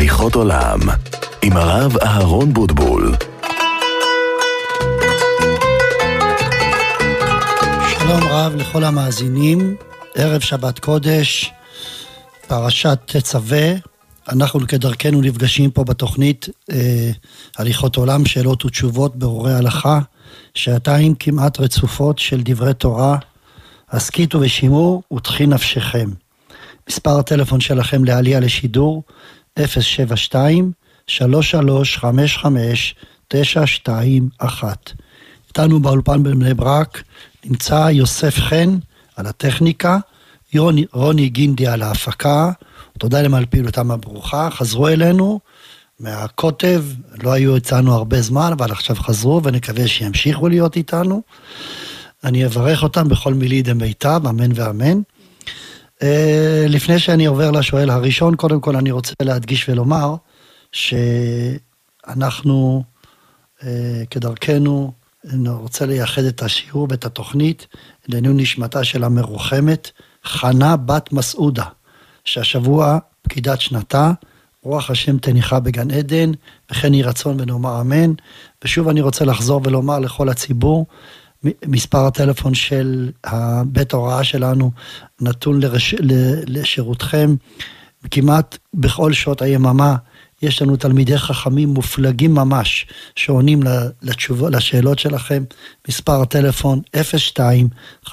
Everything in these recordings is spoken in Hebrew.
הליכות עולם, עם הרב אהרון בוטבול. שלום רב לכל המאזינים, ערב שבת קודש, פרשת תצווה. אנחנו כדרכנו נפגשים פה בתוכנית אה, הליכות עולם, שאלות ותשובות ברורי הלכה, שעתיים כמעט רצופות של דברי תורה. הסכיתו ושימעו ותחי נפשכם. מספר הטלפון שלכם לעלייה לשידור 072 3355 921. איתנו באולפן בבני ברק נמצא יוסף חן על הטכניקה, יוני, רוני גינדי על ההפקה, תודה להם על פעילותם הברוכה, חזרו אלינו מהקוטב, לא היו איתנו הרבה זמן, אבל עכשיו חזרו ונקווה שימשיכו להיות איתנו. אני אברך אותם בכל מילי דמיטב, אמן ואמן. אה, לפני שאני עובר לשואל הראשון, קודם כל אני רוצה להדגיש ולומר שאנחנו אה, כדרכנו רוצה לייחד את השיעור ואת התוכנית לעניין נשמתה של המרוחמת, חנה בת מסעודה, שהשבוע פקידת שנתה, רוח השם תניחה בגן עדן, וכן יהי רצון ונאמר אמן. ושוב אני רוצה לחזור ולומר לכל הציבור, מספר הטלפון של בית ההוראה שלנו נתון לרש... לשירותכם כמעט בכל שעות היממה. יש לנו תלמידי חכמים מופלגים ממש, שעונים לתשוב... לשאלות שלכם. מספר הטלפון 02-587-5871,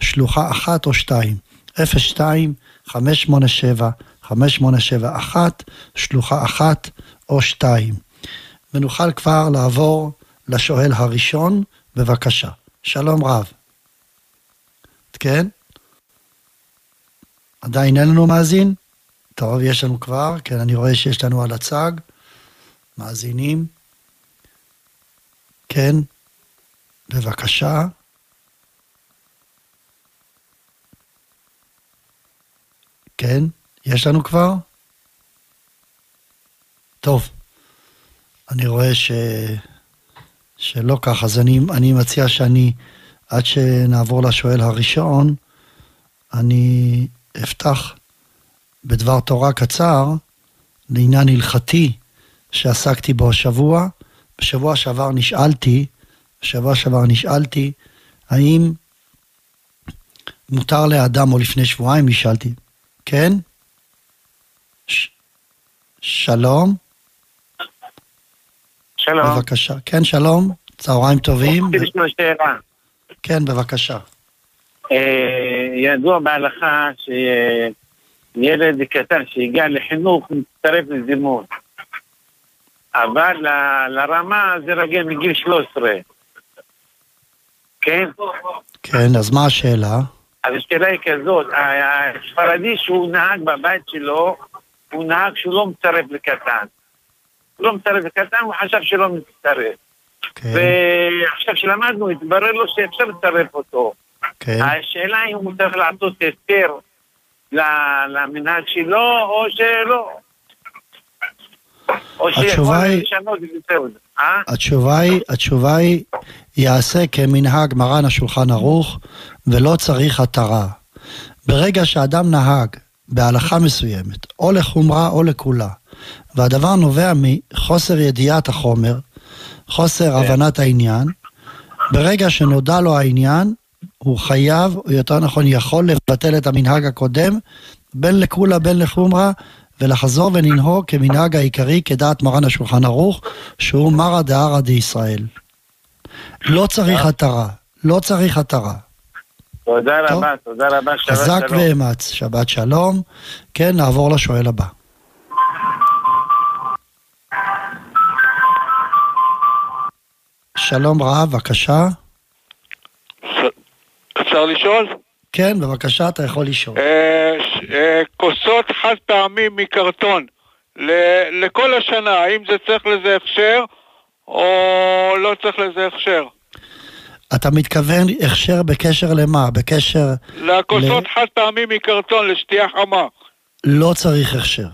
שלוחה אחת או שתיים. 02-587-5871, שלוחה אחת או שתיים. ונוכל כבר לעבור לשואל הראשון, בבקשה. שלום רב. כן? עדיין אין לנו מאזין? טוב, יש לנו כבר, כן, אני רואה שיש לנו על הצג מאזינים. כן, בבקשה. כן, יש לנו כבר? טוב. אני רואה ש... שלא כך, אז אני, אני מציע שאני, עד שנעבור לשואל הראשון, אני אפתח בדבר תורה קצר לעניין הלכתי שעסקתי בו השבוע. בשבוע שעבר נשאלתי, בשבוע שעבר נשאלתי, האם מותר לאדם, או לפני שבועיים נשאלתי, כן? ש... שלום? שלום. בבקשה. כן, שלום, צהריים טובים. רציתי לשאול שאלה. כן, בבקשה. אה, ידוע בהלכה שילד קטן שהגיע לחינוך מצטרף לזימון. אבל לרמה זה רגיל מגיל 13. כן? כן, אז מה השאלה? אז השאלה היא כזאת, הספרדי שהוא נהג בבית שלו, הוא נהג שהוא לא מצטרף לקטן. לא מצטרף לקטן, הוא חשב שלא מצטרף. כן, ועכשיו כשלמדנו, התברר לו שאפשר לצרף אותו. כן. השאלה אם הוא צריך לעשות היתר למנהג שלו, או שלא. או התשובה שיכול היא- לשנות את זה. אה? התשובה היא, התשובה היא, יעשה כמנהג מרן השולחן ערוך, ולא צריך התרה. ברגע שאדם נהג בהלכה מסוימת, או לחומרה או לקולה, והדבר נובע מחוסר ידיעת החומר, חוסר הבנת העניין, ברגע שנודע לו העניין, הוא חייב, או יותר נכון יכול לבטל את המנהג הקודם, בין לקולה בין לחומרה, ולחזור ולנהוג כמנהג העיקרי כדעת מרן השולחן ערוך, שהוא מרא דהרא דישראל. לא צריך התרה, לא צריך התרה. תודה טוב. רבה, תודה רבה, שבת חזק שלום. ואמץ, שבת שלום. כן, נעבור לשואל הבא. שלום רב, בבקשה. אפשר לשאול? כן, בבקשה, אתה יכול לשאול. אה, ש- אה, כוסות חד פעמי מקרטון ל- לכל השנה, האם זה צריך לזה הכשר או לא צריך לזה הכשר? אתה מתכוון הכשר בקשר למה? בקשר... לכוסות חד פעמי מקרטון לשתייה חמה. לא צריך הכשר.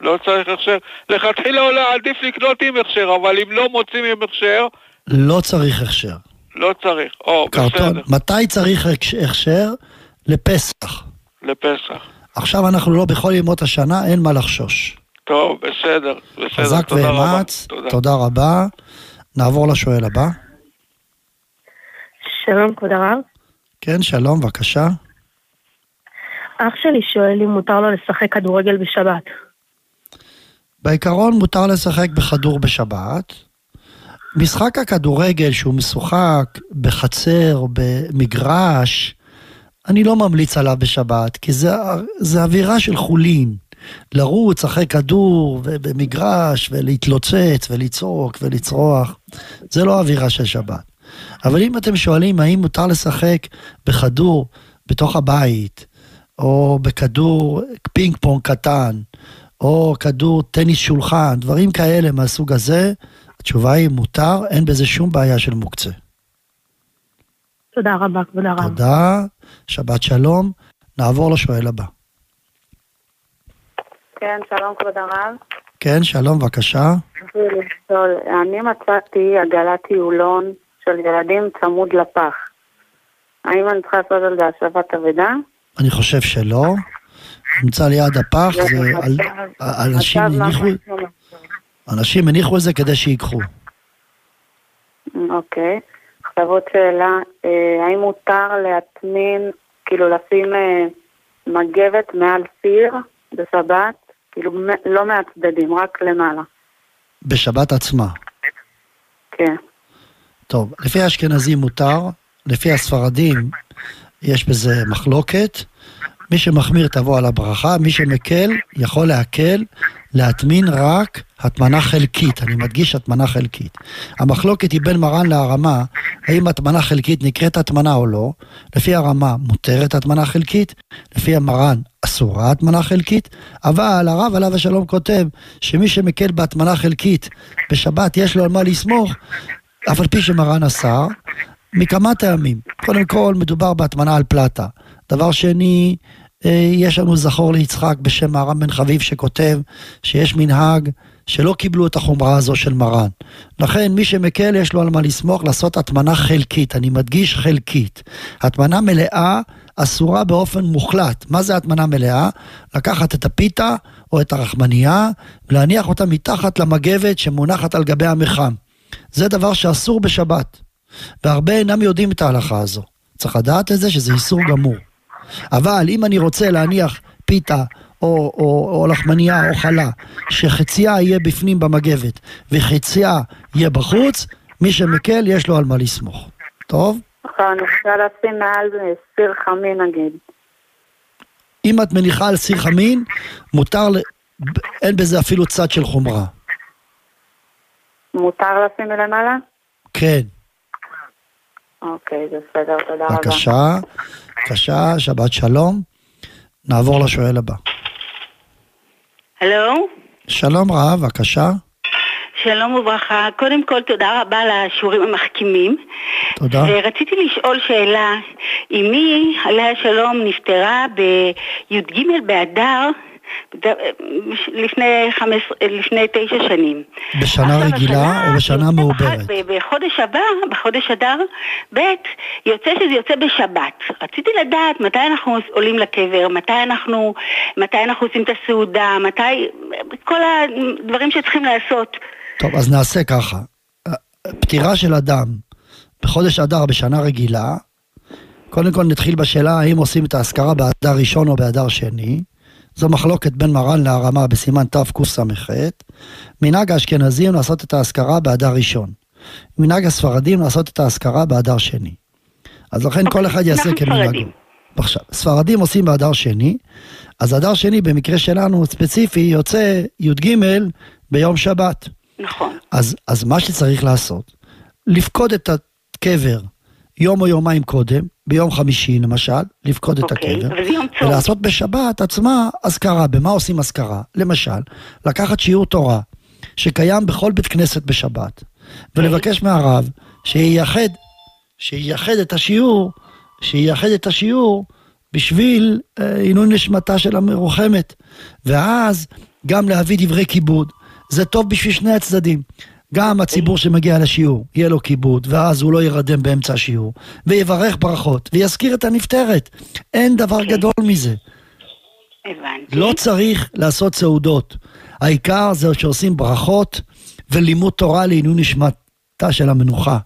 לא צריך הכשר. לכתחילה אולי עדיף לקנות עם הכשר, אבל אם לא מוצאים עם הכשר, לא צריך הכשר. לא צריך. או, קרטון. בסדר, מתי צריך הכשר? לפסח. לפסח. עכשיו אנחנו לא בכל ימות השנה, אין מה לחשוש. טוב, בסדר, בסדר, חזק תודה רבה. ואמץ, תודה רבה. נעבור לשואל הבא. שלום, כבוד הרב. כן, שלום, בבקשה. אח שלי שואל אם מותר לו לשחק כדורגל בשבת. בעיקרון מותר לשחק בכדור בשבת. משחק הכדורגל שהוא משוחק בחצר, במגרש, אני לא ממליץ עליו בשבת, כי זה, זה אווירה של חולין. לרוץ אחרי כדור במגרש ולהתלוצץ ולצעוק ולצרוח, זה לא אווירה של שבת. אבל אם אתם שואלים האם מותר לשחק בכדור בתוך הבית, או בכדור פינג פונג קטן, או כדור טניס שולחן, דברים כאלה מהסוג הזה, התשובה היא מותר, אין בזה שום בעיה של מוקצה. תודה רבה, כבוד הרב. תודה, שבת שלום. נעבור לשואל הבא. כן, שלום כבוד הרב. כן, שלום, בבקשה. אני מצאתי עגלת טיולון של ילדים צמוד לפח. האם אני צריכה לעשות על זה השבת אבדה? אני חושב שלא. נמצא ליד הפח, אנשים הניחו... אנשים הניחו את זה כדי שיקחו. אוקיי. עכשיו עוד שאלה, אה, האם מותר להטמין, כאילו לשים אה, מגבת מעל סיר בשבת? כאילו לא מהצדדים, רק למעלה. בשבת עצמה. כן. טוב, לפי האשכנזים מותר, לפי הספרדים יש בזה מחלוקת. מי שמחמיר תבוא על הברכה, מי שמקל יכול להקל, להטמין רק הטמנה חלקית, אני מדגיש הטמנה חלקית. המחלוקת היא בין מרן להרמה, האם הטמנה חלקית נקראת הטמנה או לא. לפי הרמה מותרת הטמנה חלקית, לפי המרן אסורה הטמנה חלקית, אבל הרב עליו השלום כותב שמי שמקל בהטמנה חלקית בשבת יש לו על מה לסמוך, אף על פי שמרן אסר, מכמה טעמים. קודם כל, מדובר בהטמנה על פלטה. דבר שני, אה, יש לנו זכור ליצחק בשם מהר"ם בן חביב שכותב שיש מנהג שלא קיבלו את החומרה הזו של מרן. לכן מי שמקל יש לו על מה לסמוך לעשות הטמנה חלקית, אני מדגיש חלקית. הטמנה מלאה אסורה באופן מוחלט. מה זה הטמנה מלאה? לקחת את הפיתה או את הרחמנייה ולהניח אותה מתחת למגבת שמונחת על גבי המחם. זה דבר שאסור בשבת. והרבה אינם יודעים את ההלכה הזו. צריך לדעת את זה שזה איסור גמור. אבל אם אני רוצה להניח פיתה או, או, או לחמניה או חלה, שחציה יהיה בפנים במגבת וחציה יהיה בחוץ, מי שמקל יש לו על מה לסמוך. טוב? אני רוצה לשים מעל סיר חמין נגיד. אם את מניחה על סיר חמין, מותר. אין בזה אפילו צד של חומרה. מותר לשים מלמעלה? כן, אוקיי, זה בסדר, תודה רבה. בבקשה, בבקשה, שבת שלום. נעבור לשואל הבא. הלו, שלום רב, בבקשה. שלום וברכה. קודם כל תודה רבה על השיעורים המחכימים. תודה. ורציתי לשאול שאלה, אמי, עליה השלום, נפטרה בי"ג באדר לפני, חמש, לפני תשע שנים. בשנה רגילה השנה או בשנה מעוברת? בחודש הבא, בחודש אדר ב', יוצא שזה יוצא בשבת. רציתי לדעת מתי אנחנו עולים לקבר, מתי אנחנו, מתי אנחנו עושים את הסעודה, מתי, כל הדברים שצריכים לעשות. טוב, אז נעשה ככה. פטירה של אדם בחודש אדר בשנה רגילה, קודם כל נתחיל בשאלה האם עושים את האזכרה באדר ראשון או באדר שני. זו מחלוקת בין מרן להרמה בסימן תקס"ח. מנהג האשכנזים לעשות את האזכרה באדר ראשון. מנהג הספרדים לעשות את האזכרה באדר שני. אז לכן כל אחד יעשה כמנהגו. עכשיו, ספרדים עושים באדר שני, אז אדר שני במקרה שלנו ספציפי יוצא י"ג ביום שבת. נכון. אז, אז מה שצריך לעשות, לפקוד את הקבר יום או יומיים קודם, ביום חמישי למשל, לפקוד את אוקיי, הקבר. ולעשות בשבת עצמה אזכרה. במה עושים אזכרה? למשל, לקחת שיעור תורה שקיים בכל בית כנסת בשבת, ולבקש מהרב שייחד, שייחד את השיעור, שייחד את השיעור בשביל אה, עינוי נשמתה של המרוחמת, ואז גם להביא דברי כיבוד. זה טוב בשביל שני הצדדים. גם הציבור שמגיע לשיעור, יהיה לו כיבוד, ואז הוא לא ירדם באמצע השיעור, ויברך ברכות, ויזכיר את הנפטרת. אין דבר גדול מזה. הבנתי. לא צריך לעשות סעודות. העיקר זה שעושים ברכות ולימוד תורה לעילוי נשמתה של המנוחה.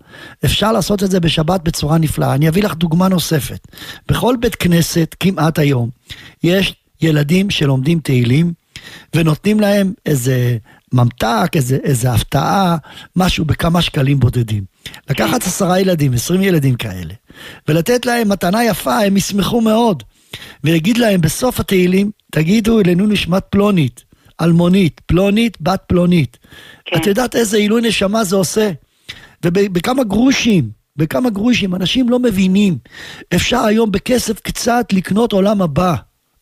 אפשר לעשות את זה בשבת בצורה נפלאה. אני אביא לך דוגמה נוספת. בכל בית כנסת, כמעט היום, יש ילדים שלומדים תהילים, ונותנים להם איזה ממתק, איזה, איזה הפתעה, משהו בכמה שקלים בודדים. לקחת עשרה ילדים, עשרים ילדים כאלה, ולתת להם מתנה יפה, הם ישמחו מאוד. ויגיד להם בסוף התהילים, תגידו אלינו נשמת פלונית, אלמונית, פלונית, בת פלונית. כן. את יודעת איזה עילוי נשמה זה עושה? ובכמה גרושים, בכמה גרושים, אנשים לא מבינים. אפשר היום בכסף קצת לקנות עולם הבא.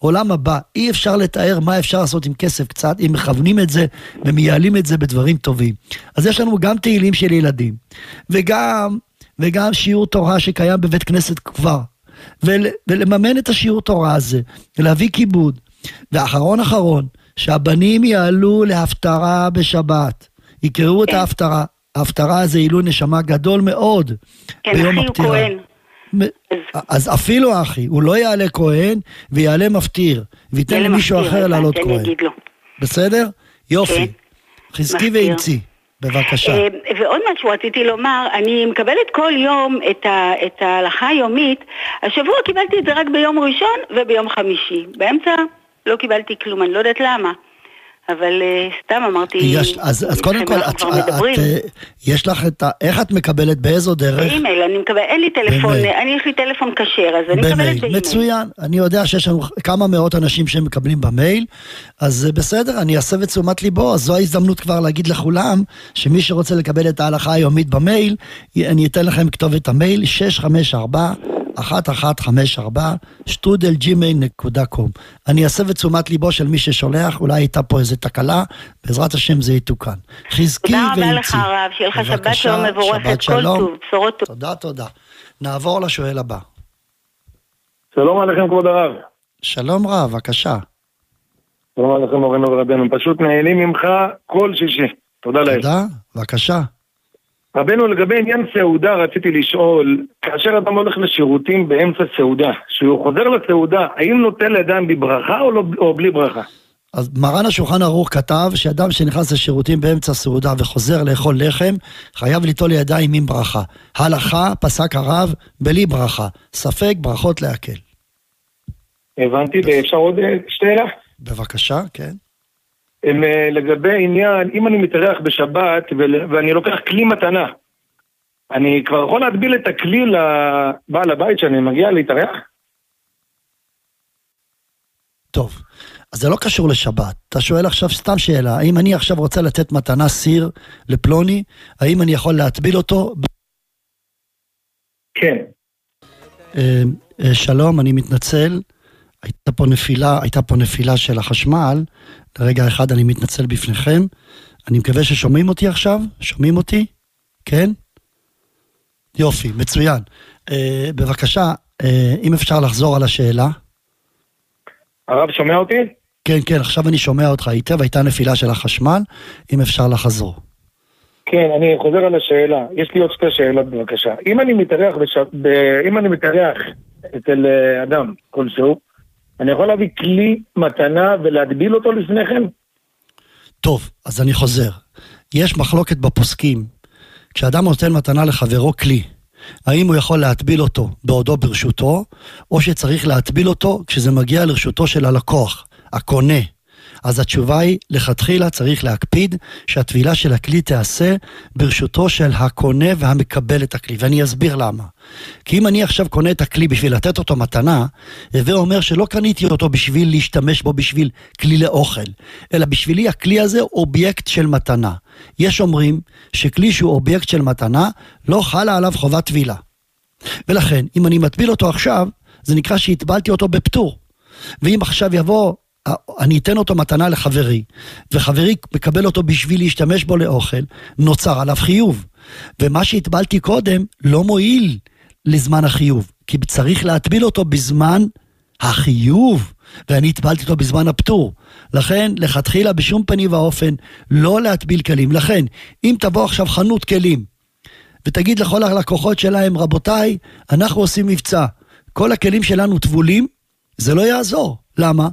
עולם הבא. אי אפשר לתאר מה אפשר לעשות עם כסף קצת, אם מכוונים את זה ומייעלים את זה בדברים טובים. אז יש לנו גם תהילים של ילדים, וגם, וגם שיעור תורה שקיים בבית כנסת כבר. ול, ולממן את השיעור תורה הזה, ולהביא כיבוד. ואחרון אחרון, שהבנים יעלו להפטרה בשבת. יקראו את כן. ההפטרה. ההפטרה זה עילוי נשמה גדול מאוד כן, ביום אחי הוא הפטירה. כהן. אז אפילו אחי, הוא לא יעלה כהן ויעלה מפטיר, וייתן למישהו אחר לעלות אני כהן. בסדר? יופי. כן. חזקי. ואמצי. בבקשה. אה, ועוד משהו רציתי לומר, אני מקבלת כל יום את, ה, את ההלכה היומית, השבוע קיבלתי את זה רק ביום ראשון וביום חמישי. באמצע לא קיבלתי כלום, אני לא יודעת למה. אבל אה, סתם אמרתי, יש, אז, אז קודם כל, את, את. אה, יש לך את ה... איך את מקבלת? באיזו דרך? באימייל, אני מקבלת, אין לי טלפון, במייל. אני יש לי טלפון כשר, אז אני מקבלת. באימייל. מצוין. אני יודע שיש לנו כמה מאות אנשים שמקבלים במייל, אז אה, בסדר, אני אסב את תשומת ליבו, אז זו ההזדמנות כבר להגיד לכולם, שמי שרוצה לקבל את ההלכה היומית במייל, אני אתן לכם כתובת המייל, 654 1154 שטודל ג'ימייל נקודה קום. אני אסב את תשומת ליבו של מי ששולח, אולי הייתה פה איזה תקלה, בעזרת השם זה יתוקן. חזקי תודה ואמצי. רבה לך הרב, שיהיה לך שבת שלום מבורכת, כל שלום. טוב, בשורות טובות. תודה, תודה. נעבור לשואל הבא. שלום עליכם כבוד הרב. שלום רב, בבקשה. שלום עליכם מורנו ורבנו. פשוט נהנים ממך כל שישי. תודה לאל. תודה, בבקשה. רבנו, לגבי עניין סעודה רציתי לשאול, כאשר אדם הולך לשירותים באמצע סעודה, כשהוא חוזר לסעודה, האם נוטל לידיים בברכה או, לא, או בלי ברכה? אז מרן השולחן ערוך כתב שאדם שנכנס לשירותים באמצע סעודה וחוזר לאכול לחם, חייב ליטול ידיים עם ברכה. הלכה, פסק הרב, בלי ברכה. ספק, ברכות להקל. הבנתי, ואפשר עוד אה, שאלה? בבקשה, כן. הם, אה, לגבי עניין, אם אני מתארח בשבת ואני לוקח כלי מתנה, אני כבר יכול להטביל את הכלי לבעל הבית שאני מגיע להתארח? טוב. אז זה לא קשור לשבת. אתה שואל עכשיו סתם שאלה, האם אני עכשיו רוצה לתת מתנה סיר לפלוני, האם אני יכול להטביל אותו? כן. אה, אה, שלום, אני מתנצל. הייתה פה נפילה, הייתה פה נפילה של החשמל. לרגע אחד אני מתנצל בפניכם. אני מקווה ששומעים אותי עכשיו? שומעים אותי? כן? יופי, מצוין. אה, בבקשה, אה, אם אפשר לחזור על השאלה. הרב שומע אותי? כן, כן, עכשיו אני שומע אותך היטב, הייתה נפילה של החשמל, אם אפשר לחזור. כן, אני חוזר על השאלה. יש לי עוד שתי שאלות בבקשה. אם אני מתארח, בש... ב... אם אני מתארח אצל אה, אדם כלשהו, אני יכול להביא כלי מתנה ולהטביל אותו לפני כן? טוב, אז אני חוזר. יש מחלוקת בפוסקים. כשאדם נותן מתנה לחברו כלי, האם הוא יכול להטביל אותו בעודו ברשותו, או שצריך להטביל אותו כשזה מגיע לרשותו של הלקוח, הקונה. אז התשובה היא, לכתחילה צריך להקפיד שהטבילה של הכלי תיעשה ברשותו של הקונה והמקבל את הכלי, ואני אסביר למה. כי אם אני עכשיו קונה את הכלי בשביל לתת אותו מתנה, הווה אומר שלא קניתי אותו בשביל להשתמש בו בשביל כלי לאוכל, אלא בשבילי הכלי הזה אובייקט של מתנה. יש אומרים שכלי שהוא אובייקט של מתנה, לא חלה עליו חובת טבילה. ולכן, אם אני מטביל אותו עכשיו, זה נקרא שהטבלתי אותו בפטור. ואם עכשיו יבוא, אני אתן אותו מתנה לחברי, וחברי מקבל אותו בשביל להשתמש בו לאוכל, נוצר עליו חיוב. ומה שהטבלתי קודם לא מועיל לזמן החיוב, כי צריך להטביל אותו בזמן החיוב, ואני הטבלתי אותו בזמן הפטור. לכן, לכתחילה בשום פנים ואופן לא להטביל כלים. לכן, אם תבוא עכשיו חנות כלים, ותגיד לכל הלקוחות שלהם, רבותיי, אנחנו עושים מבצע, כל הכלים שלנו טבולים, זה לא יעזור. למה?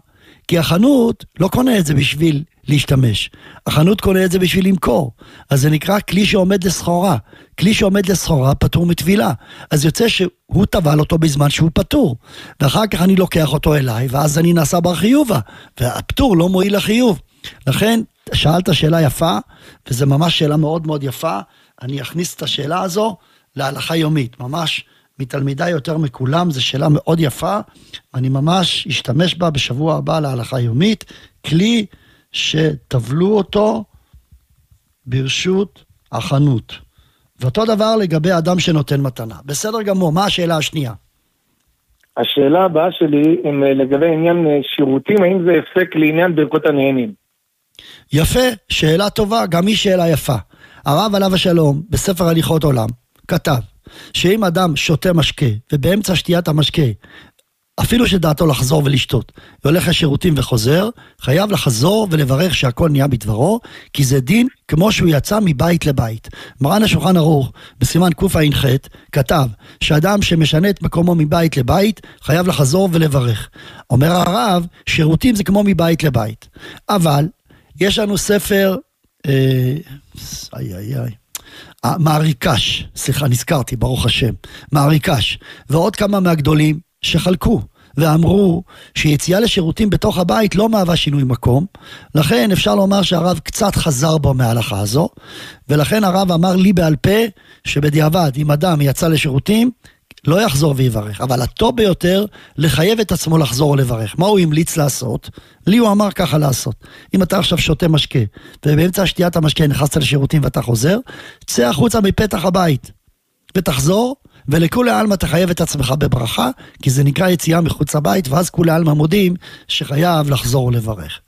כי החנות לא קונה את זה בשביל להשתמש, החנות קונה את זה בשביל למכור. אז זה נקרא כלי שעומד לסחורה. כלי שעומד לסחורה פטור מטבילה. אז יוצא שהוא טבל אותו בזמן שהוא פטור. ואחר כך אני לוקח אותו אליי, ואז אני נעשה בר חיובה. והפטור לא מועיל לחיוב. לכן, שאלת שאלה יפה, וזו ממש שאלה מאוד מאוד יפה. אני אכניס את השאלה הזו להלכה יומית, ממש מתלמידיי יותר מכולם, זו שאלה מאוד יפה, אני ממש אשתמש בה בשבוע הבא להלכה יומית, כלי שטבלו אותו ברשות החנות. ואותו דבר לגבי אדם שנותן מתנה. בסדר גמור, מה השאלה השנייה? השאלה הבאה שלי הם אה, לגבי עניין אה, שירותים, האם זה הפסק לעניין ברכות הנהנים? יפה, שאלה טובה, גם היא שאלה יפה. הרב עליו השלום, בספר הליכות עולם, כתב שאם אדם שותה משקה, ובאמצע שתיית המשקה, אפילו שדעתו לחזור ולשתות, והולך לשירותים וחוזר, חייב לחזור ולברך שהכל נהיה בדברו, כי זה דין כמו שהוא יצא מבית לבית. מרן השולחן ערוך, בסימן קע"ח, כתב שאדם שמשנה את מקומו מבית לבית, חייב לחזור ולברך. אומר הרב, שירותים זה כמו מבית לבית. אבל, יש לנו ספר, אה, איי איי איי. מעריקש, סליחה, נזכרתי, ברוך השם, מעריקש, ועוד כמה מהגדולים שחלקו ואמרו שיציאה לשירותים בתוך הבית לא מהווה שינוי מקום, לכן אפשר לומר שהרב קצת חזר בו מההלכה הזו, ולכן הרב אמר לי בעל פה שבדיעבד, אם אדם יצא לשירותים, לא יחזור ויברך, אבל הטוב ביותר, לחייב את עצמו לחזור ולברך. מה הוא המליץ לעשות? לי הוא אמר ככה לעשות. אם אתה עכשיו שותה משקה, ובאמצע שתיית המשקה נכנסת לשירותים ואתה חוזר, צא החוצה מפתח הבית, ותחזור, ולכולי עלמא תחייב את עצמך בברכה, כי זה נקרא יציאה מחוץ לבית, ואז כולי עלמא מודים שחייב לחזור ולברך.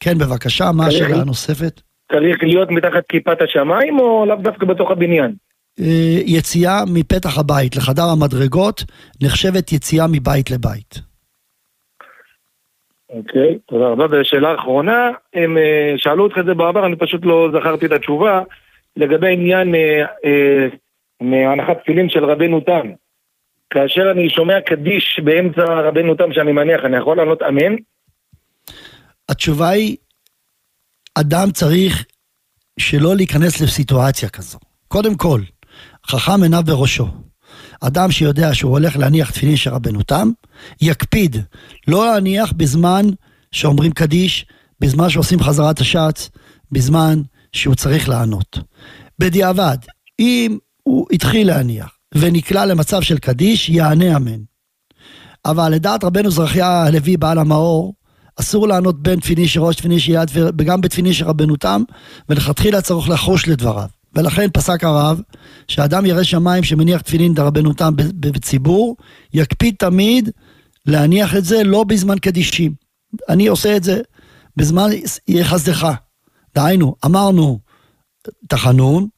כן, בבקשה, מה השאלה הנוספת? צריך להיות מתחת כיפת השמיים או לאו דווקא בתוך הבניין? אה, יציאה מפתח הבית לחדר המדרגות נחשבת יציאה מבית לבית. אוקיי, תודה רבה. ושאלה אחרונה, הם אה, שאלו אותך את זה בעבר, אני פשוט לא זכרתי את התשובה, לגבי עניין אה, מהנחת תפילין של רבנו תם. כאשר אני שומע קדיש באמצע רבנו תם שאני מניח, אני יכול לענות אמן? התשובה היא, אדם צריך שלא להיכנס לסיטואציה כזו. קודם כל, חכם עיניו בראשו. אדם שיודע שהוא הולך להניח תפילין של רבנו תם, יקפיד לא להניח בזמן שאומרים קדיש, בזמן שעושים חזרת השץ, בזמן שהוא צריך לענות. בדיעבד, אם הוא התחיל להניח ונקלע למצב של קדיש, יענה אמן. אבל לדעת רבנו זרחיה הלוי בעל המאור, אסור לענות בין תפילין של ראש תפילין של יד וגם בתפילין של רבנו תם, ולכתחילה צריך לחוש לדבריו. ולכן פסק הרב, שאדם ירא שמיים שמניח תפילין דרבנו תם בציבור, יקפיד תמיד להניח את זה לא בזמן קדישים. אני עושה את זה בזמן יהיה חסדך. דהיינו, אמרנו תחנון,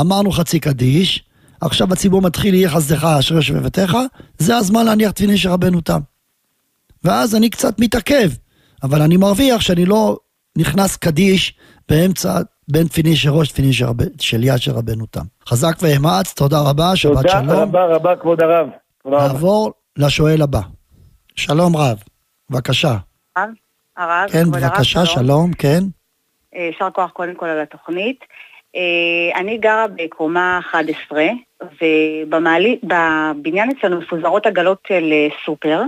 אמרנו חצי קדיש, עכשיו הציבור מתחיל יהיה חסדך אשר יושב בביתך, זה הזמן להניח תפילין של רבנו תם. ואז אני קצת מתעכב, אבל אני מרוויח שאני לא נכנס קדיש באמצע בין תפילין של ראש של, רב... של יד של רבנו תם. חזק ואמץ, תודה רבה, שבת תודה שלום. תודה רבה רבה כבוד הרב. נעבור לשואל הבא. שלום רב, בבקשה. הרב, הרב, כן, בבקשה, הרב, שלום, כן. אה, יישר כוח קודם כל על התוכנית. אה, אני גרה בקומה 11, ובבניין אצלנו מפוזרות עגלות של אה, סופר,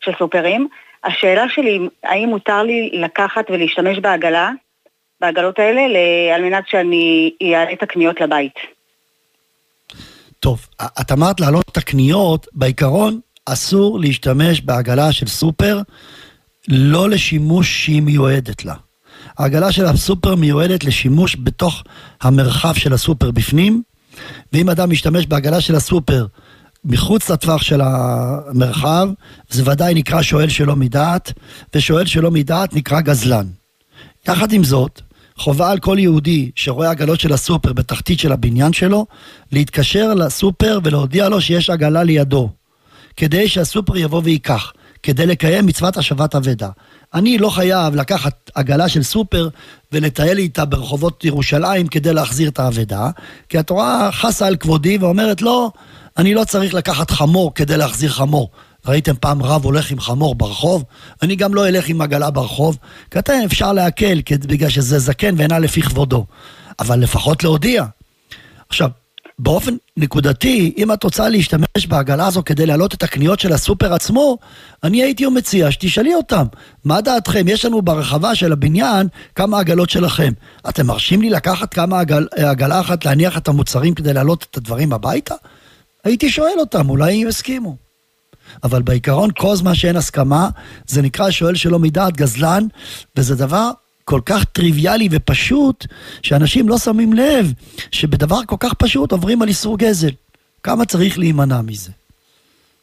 של סופרים. השאלה שלי, האם מותר לי לקחת ולהשתמש בעגלה בעגלות האלה על מנת שאני אעלה את הקניות לבית. טוב, את אמרת להעלות את הקניות, בעיקרון אסור להשתמש בעגלה של סופר לא לשימוש שהיא מיועדת לה. העגלה של הסופר מיועדת לשימוש בתוך המרחב של הסופר בפנים, ואם אדם משתמש בעגלה של הסופר מחוץ לטווח של המרחב, זה ודאי נקרא שואל שלא מדעת, ושואל שלא מדעת נקרא גזלן. יחד עם זאת, חובה על כל יהודי שרואה עגלות של הסופר בתחתית של הבניין שלו, להתקשר לסופר ולהודיע לו שיש עגלה לידו, כדי שהסופר יבוא וייקח, כדי לקיים מצוות השבת אבדה. אני לא חייב לקחת עגלה של סופר ולטייל איתה ברחובות ירושלים כדי להחזיר את האבדה, כי התורה חסה על כבודי ואומרת לא, אני לא צריך לקחת חמור כדי להחזיר חמור. ראיתם פעם רב הולך עם חמור ברחוב? אני גם לא אלך עם עגלה ברחוב. אתם אפשר להקל, בגלל שזה זקן ואינה לפי כבודו. אבל לפחות להודיע. עכשיו, באופן נקודתי, אם את רוצה להשתמש בעגלה הזו כדי להעלות את הקניות של הסופר עצמו, אני הייתי מציע שתשאלי אותם, מה דעתכם? יש לנו ברחבה של הבניין כמה עגלות שלכם. אתם מרשים לי לקחת כמה עגל, עגלה אחת, להניח את המוצרים כדי להעלות את הדברים הביתה? הייתי שואל אותם, אולי הם יסכימו. אבל בעיקרון, כל זמן שאין הסכמה, זה נקרא שואל שלא מדעת גזלן, וזה דבר כל כך טריוויאלי ופשוט, שאנשים לא שמים לב שבדבר כל כך פשוט עוברים על איסור גזל. כמה צריך להימנע מזה.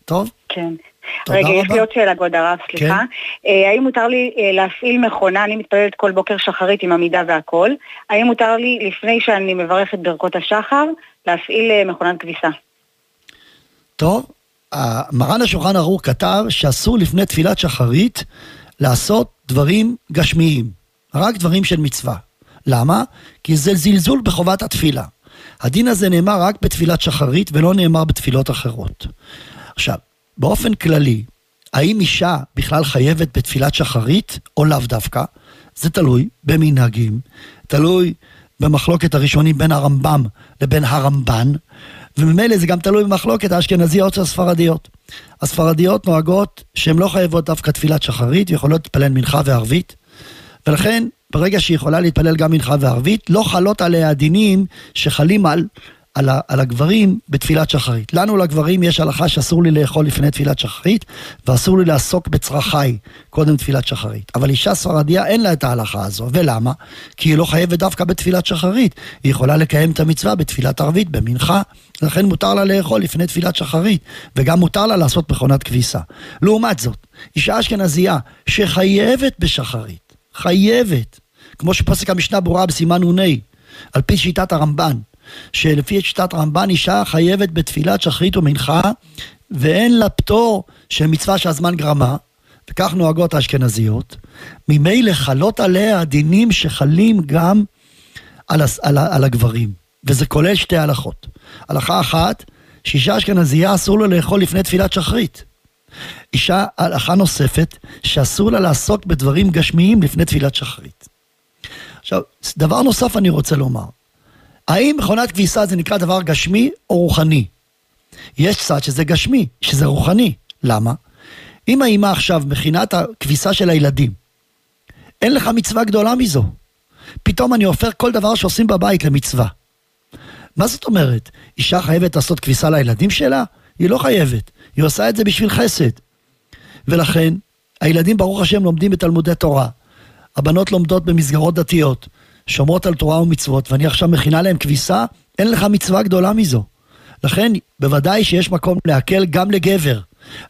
טוב? כן. רגע, יש. לי עוד שאלה, כבוד הרב, סליחה. אה, האם מותר לי אה, להפעיל מכונה, אני מתפללת כל בוקר שחרית עם עמידה והכל, האם מותר לי, לפני שאני מברכת ברכות השחר, להפעיל אה, מכונת כביסה? טוב, מרן השולחן ערוך כתב שאסור לפני תפילת שחרית לעשות דברים גשמיים, רק דברים של מצווה. למה? כי זה זלזול בחובת התפילה. הדין הזה נאמר רק בתפילת שחרית ולא נאמר בתפילות אחרות. עכשיו, באופן כללי, האם אישה בכלל חייבת בתפילת שחרית או לאו דווקא? זה תלוי במנהגים, תלוי במחלוקת הראשונים בין הרמב"ם לבין הרמב"ן, וממילא זה גם תלוי במחלוקת האשכנזיות והספרדיות. הספרדיות נוהגות שהן לא חייבות דווקא תפילת שחרית, יכולות להתפלל מנחה וערבית, ולכן ברגע שהיא יכולה להתפלל גם מנחה וערבית, לא חלות עליה הדינים שחלים על, על, ה- על הגברים בתפילת שחרית. לנו לגברים יש הלכה שאסור לי לאכול לפני תפילת שחרית, ואסור לי לעסוק בצרכיי קודם תפילת שחרית. אבל אישה ספרדיה אין לה את ההלכה הזו, ולמה? כי היא לא חייבת דווקא בתפילת שחרית, היא יכולה לקיים את המצווה בתפילת ערבית, במנחה, לכן מותר לה לאכול לפני תפילת שחרית, וגם מותר לה לעשות מכונת כביסה. לעומת זאת, אישה אשכנזייה שחייבת בשחרית, חייבת, כמו שפסק המשנה ברורה בסימן נ"ה, על פי שיטת הרמב"ן, שלפי שיטת הרמב"ן אישה חייבת בתפילת שחרית ומנחה, ואין לה פטור של מצווה שהזמן גרמה, וכך נוהגות האשכנזיות, ממילא חלות עליה הדינים שחלים גם על, הס- על, על הגברים, וזה כולל שתי הלכות. הלכה אחת, שאישה אשכנזייה אסור לה לאכול לפני תפילת שחרית. אישה, הלכה נוספת, שאסור לה לעסוק בדברים גשמיים לפני תפילת שחרית. עכשיו, דבר נוסף אני רוצה לומר. האם מכונת כביסה זה נקרא דבר גשמי או רוחני? יש צד שזה גשמי, שזה רוחני. למה? אם האימא עכשיו מכינה את הכביסה של הילדים, אין לך מצווה גדולה מזו. פתאום אני הופך כל דבר שעושים בבית למצווה. מה זאת אומרת? אישה חייבת לעשות כביסה לילדים שלה? היא לא חייבת. היא עושה את זה בשביל חסד. ולכן, הילדים ברוך השם לומדים בתלמודי תורה. הבנות לומדות במסגרות דתיות, שומרות על תורה ומצוות, ואני עכשיו מכינה להם כביסה, אין לך מצווה גדולה מזו. לכן, בוודאי שיש מקום להקל גם לגבר,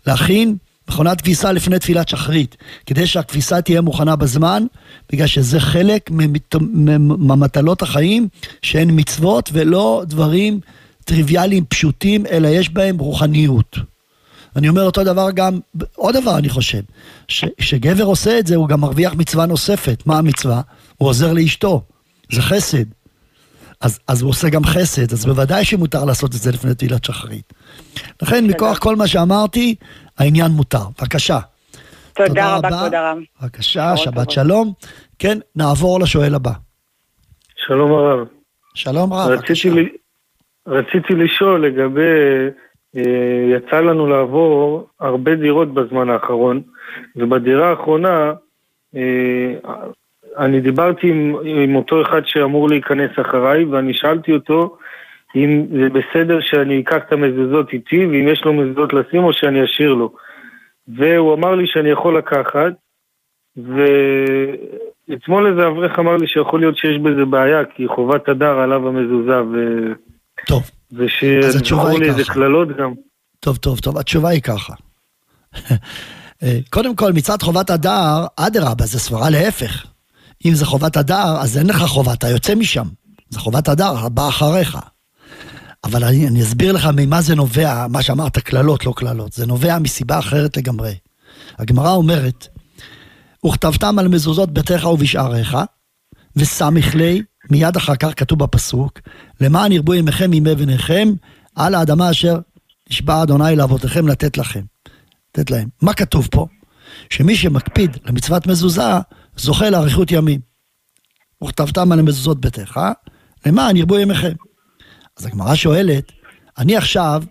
להכין מכונת כביסה לפני תפילת שחרית, כדי שהכביסה תהיה מוכנה בזמן, בגלל שזה חלק ממטלות החיים, שהן מצוות ולא דברים טריוויאליים פשוטים, אלא יש בהם רוחניות. אני אומר אותו דבר גם, עוד דבר אני חושב, שגבר עושה את זה הוא גם מרוויח מצווה נוספת. מה המצווה? הוא עוזר לאשתו, זה חסד. אז, אז הוא עושה גם חסד, אז בוודאי שמותר לעשות את זה לפני תהילת שחרית. לכן, מכוח כל מה שאמרתי, העניין מותר. בבקשה. תודה רבה, כבוד הרב. בבקשה, שבת שלום. כן, נעבור לשואל הבא. שלום הרב. שלום רב, רציתי, בבקשה. ל... רציתי לשאול לגבי, אה, יצא לנו לעבור הרבה דירות בזמן האחרון, ובדירה האחרונה, אה, אני דיברתי עם, עם אותו אחד שאמור להיכנס אחריי, ואני שאלתי אותו אם זה בסדר שאני אקח את המזוזות איתי, ואם יש לו מזוזות לשים או שאני אשאיר לו. והוא אמר לי שאני יכול לקחת, ואתמול איזה אברך אמר לי שיכול להיות שיש בזה בעיה, כי חובת הדר עליו המזוזה, ו... טוב, היא לי איזה. קללות גם. טוב, טוב, טוב, התשובה היא ככה. אה, קודם כל, מצד חובת הדר, אדרבה, זה סברה להפך. אם זה חובת הדר, אז אין לך חובה, אתה יוצא משם. זה חובת הדר, הבא אחריך. אבל אני, אני אסביר לך ממה זה נובע, מה שאמרת, קללות, לא קללות. זה נובע מסיבה אחרת לגמרי. הגמרא אומרת, וכתבתם על מזוזות ביתך ובשעריך, וסמיך לי, מיד אחר כך כתוב בפסוק, למען ירבו ימיכם ימי בניכם, על האדמה אשר נשבע אדוני לאבותיכם לתת לכם. לתת להם. מה כתוב פה? שמי שמקפיד למצוות מזוזה, זוכה לאריכות ימים. וכתבתם על המזוזות ביתך, למען ירבו ימיכם. אז הגמרא שואלת, אני עכשיו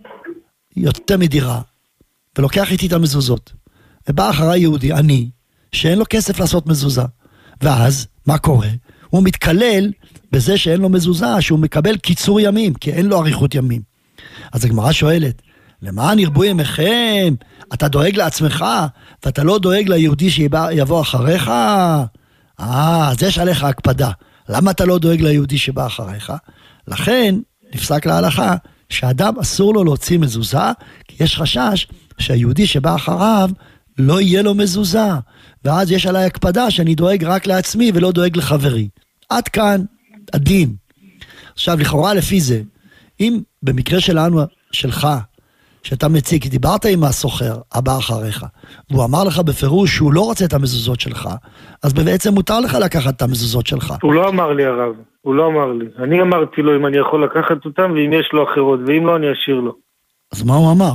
יוצא מדירה, ולוקח איתי את המזוזות. ובא אחריי יהודי, אני, שאין לו כסף לעשות מזוזה. ואז, מה קורה? הוא מתקלל בזה שאין לו מזוזה, שהוא מקבל קיצור ימים, כי אין לו אריכות ימים. אז הגמרא שואלת, למען ירבו ימיכם? אתה דואג לעצמך, ואתה לא דואג ליהודי שיבוא אחריך? אה, אז יש עליך הקפדה. למה אתה לא דואג ליהודי שבא אחריך? לכן, נפסק להלכה, שאדם אסור לו להוציא מזוזה, כי יש חשש שהיהודי שבא אחריו לא יהיה לו מזוזה. ואז יש עליי הקפדה שאני דואג רק לעצמי ולא דואג לחברי. עד כאן הדין. עכשיו, לכאורה לפי זה, אם במקרה שלנו, שלך, שאתה מציג, כי דיברת עם הסוחר הבא אחריך, והוא אמר לך בפירוש שהוא לא רוצה את המזוזות שלך, אז בעצם מותר לך לקחת את המזוזות שלך. הוא לא אמר לי הרב, הוא לא אמר לי. אני אמרתי לו אם אני יכול לקחת אותם ואם יש לו אחרות, ואם לא אני אשאיר לו. אז מה הוא אמר?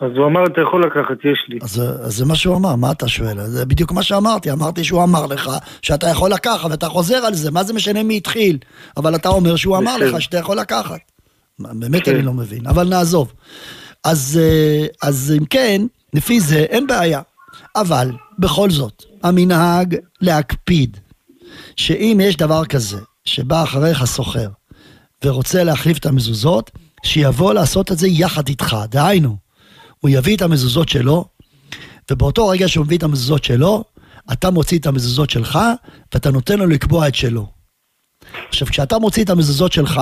אז הוא אמר אתה יכול לקחת, יש לי. אז, אז זה מה שהוא אמר, מה אתה שואל? זה בדיוק מה שאמרתי, אמרתי שהוא אמר לך שאתה יכול לקחת ואתה חוזר על זה, מה זה משנה מי התחיל? אבל אתה אומר שהוא אמר לך שאתה יכול לקחת. באמת. אני לא מבין, אבל נעזוב. אז, אה, אז אם כן, לפי זה אין בעיה. אבל, בכל זאת, המנהג להקפיד שאם יש דבר כזה, שבא אחריך סוחר ורוצה להחליף את המזוזות, שיבוא לעשות את זה יחד איתך. דהיינו, הוא יביא את המזוזות שלו, ובאותו רגע שהוא מביא את המזוזות שלו, אתה מוציא את המזוזות שלך, ואתה נותן לו לקבוע את שלו. עכשיו, כשאתה מוציא את המזוזות שלך,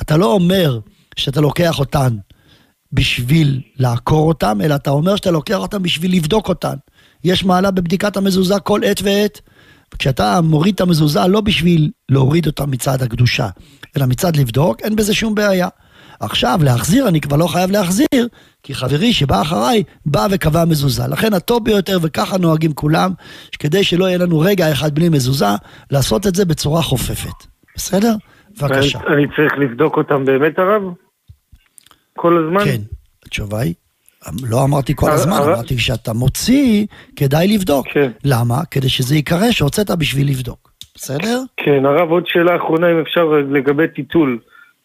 אתה לא אומר שאתה לוקח אותן בשביל לעקור אותן, אלא אתה אומר שאתה לוקח אותן בשביל לבדוק אותן. יש מעלה בבדיקת המזוזה כל עת ועת. כשאתה מוריד את המזוזה לא בשביל להוריד אותה מצד הקדושה, אלא מצד לבדוק, אין בזה שום בעיה. עכשיו, להחזיר, אני כבר לא חייב להחזיר, כי חברי שבא אחריי, בא וקבע מזוזה. לכן הטוב ביותר, וככה נוהגים כולם, כדי שלא יהיה לנו רגע אחד בלי מזוזה, לעשות את זה בצורה חופפת. בסדר? בבקשה. אני צריך לבדוק אותם באמת, הרב? כל הזמן? כן, התשובה היא, לא אמרתי כל הזמן, אמרתי שאתה מוציא, כדאי לבדוק. כן. למה? כדי שזה ייקרא שהוצאת בשביל לבדוק. בסדר? כן, הרב, עוד שאלה אחרונה, אם אפשר, לגבי טיטול.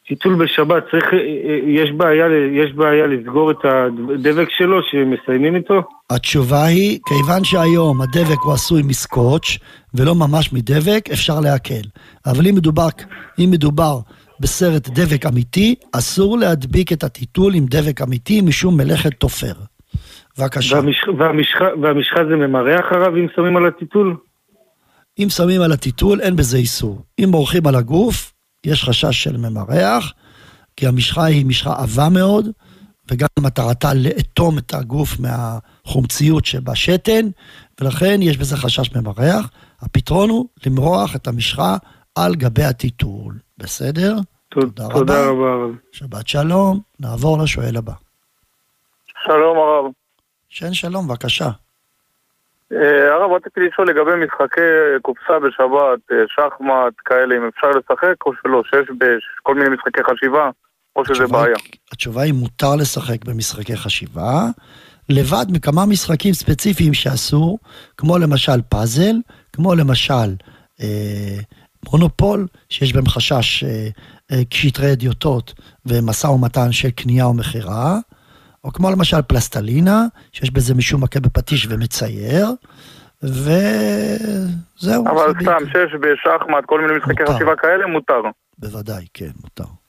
טיטול בשבת, צריך, אה, אה, יש בעיה, יש בעיה לסגור את הדבק שלו שמסיימים איתו? התשובה היא, כיוון שהיום הדבק הוא עשוי מסקוץ' ולא ממש מדבק, אפשר להקל. אבל אם מדובר, אם מדובר בסרט דבק אמיתי, אסור להדביק את הטיטול עם דבק אמיתי משום מלאכת תופר. בבקשה. והמשחה, והמשחה זה ממרח הרב אם שמים על הטיטול? אם שמים על הטיטול, אין בזה איסור. אם מורחים על הגוף, יש חשש של ממרח, כי המשחה היא משחה עבה מאוד, וגם מטרתה לאטום את הגוף מהחומציות שבשתן, ולכן יש בזה חשש ממרח. הפתרון הוא למרוח את המשחה על גבי הטיטול. בסדר? תודה, תודה רבה. רבה. שבת שלום. נעבור לשואל הבא. שלום הרב. שן שלום, בבקשה. אה, הרב, רציתי לשאול לגבי משחקי קופסה בשבת, אה, שחמט, כאלה, אם אפשר לשחק או שלא, שיש כל מיני משחקי חשיבה, או שזה בעיה. התשובה היא מותר לשחק במשחקי חשיבה, לבד מכמה משחקים ספציפיים שאסור, כמו למשל פאזל, כמו למשל אה, מונופול, שיש בהם חשש אה, אה, אדיוטות ומשא ומתן של קנייה או מכירה, או כמו למשל פלסטלינה, שיש בזה משום מכה בפטיש ומצייר, וזהו. אבל סתם, שש בשחמט, כל מיני משחקי חשיבה כאלה, מותר. בוודאי, כן, מותר.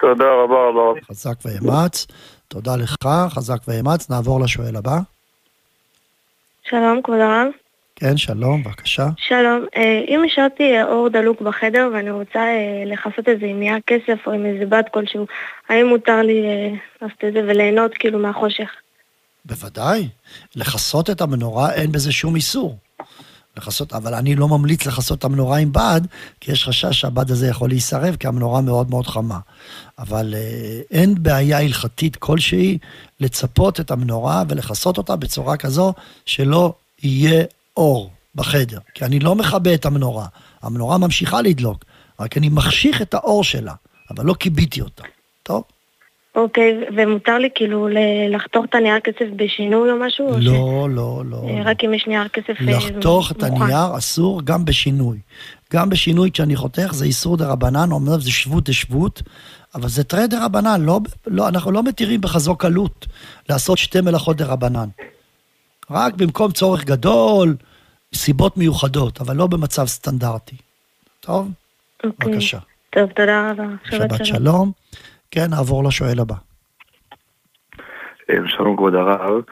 תודה רבה רבה. חזק ואמץ, תודה לך, חזק ואמץ. נעבור לשואל הבא. שלום, כבוד הרב. כן, שלום, בבקשה. שלום, אה, אם השארתי אור דלוק בחדר ואני רוצה אה, לכסות את זה עם נייר כסף או עם איזה בד כלשהו, האם מותר לי אה, לעשות את זה וליהנות כאילו מהחושך? בוודאי. לכסות את המנורה אין בזה שום איסור. לכסות, אבל אני לא ממליץ לכסות את המנורה עם בד, כי יש חשש שהבד הזה יכול להישרף, כי המנורה מאוד מאוד חמה. אבל אה, אין בעיה הלכתית כלשהי לצפות את המנורה ולכסות אותה בצורה כזו שלא יהיה אור בחדר, כי אני לא מכבה את המנורה. המנורה ממשיכה לדלוק, רק אני מחשיך את האור שלה, אבל לא כיביתי אותה. טוב? אוקיי, ומותר לי כאילו לחתוך את הנייר כסף בשינוי או משהו? או ש- לא, לא, לא. אה, רק אם יש נייר כסף אה, לחתוך את מוכן. הנייר אסור גם בשינוי. גם בשינוי כשאני חותך זה איסור דרבנן, אומנם זה שבות דשבות, אבל זה תרי דרבנן, לא, לא, אנחנו לא מתירים בכזו קלות לעשות שתי מלאכות דרבנן. רק במקום צורך גדול, סיבות מיוחדות, אבל לא במצב סטנדרטי. טוב? אוקיי. בבקשה. טוב, תודה רבה. שבת שלום. כן, נעבור לשואל הבא. אה, שלום כבוד הרב,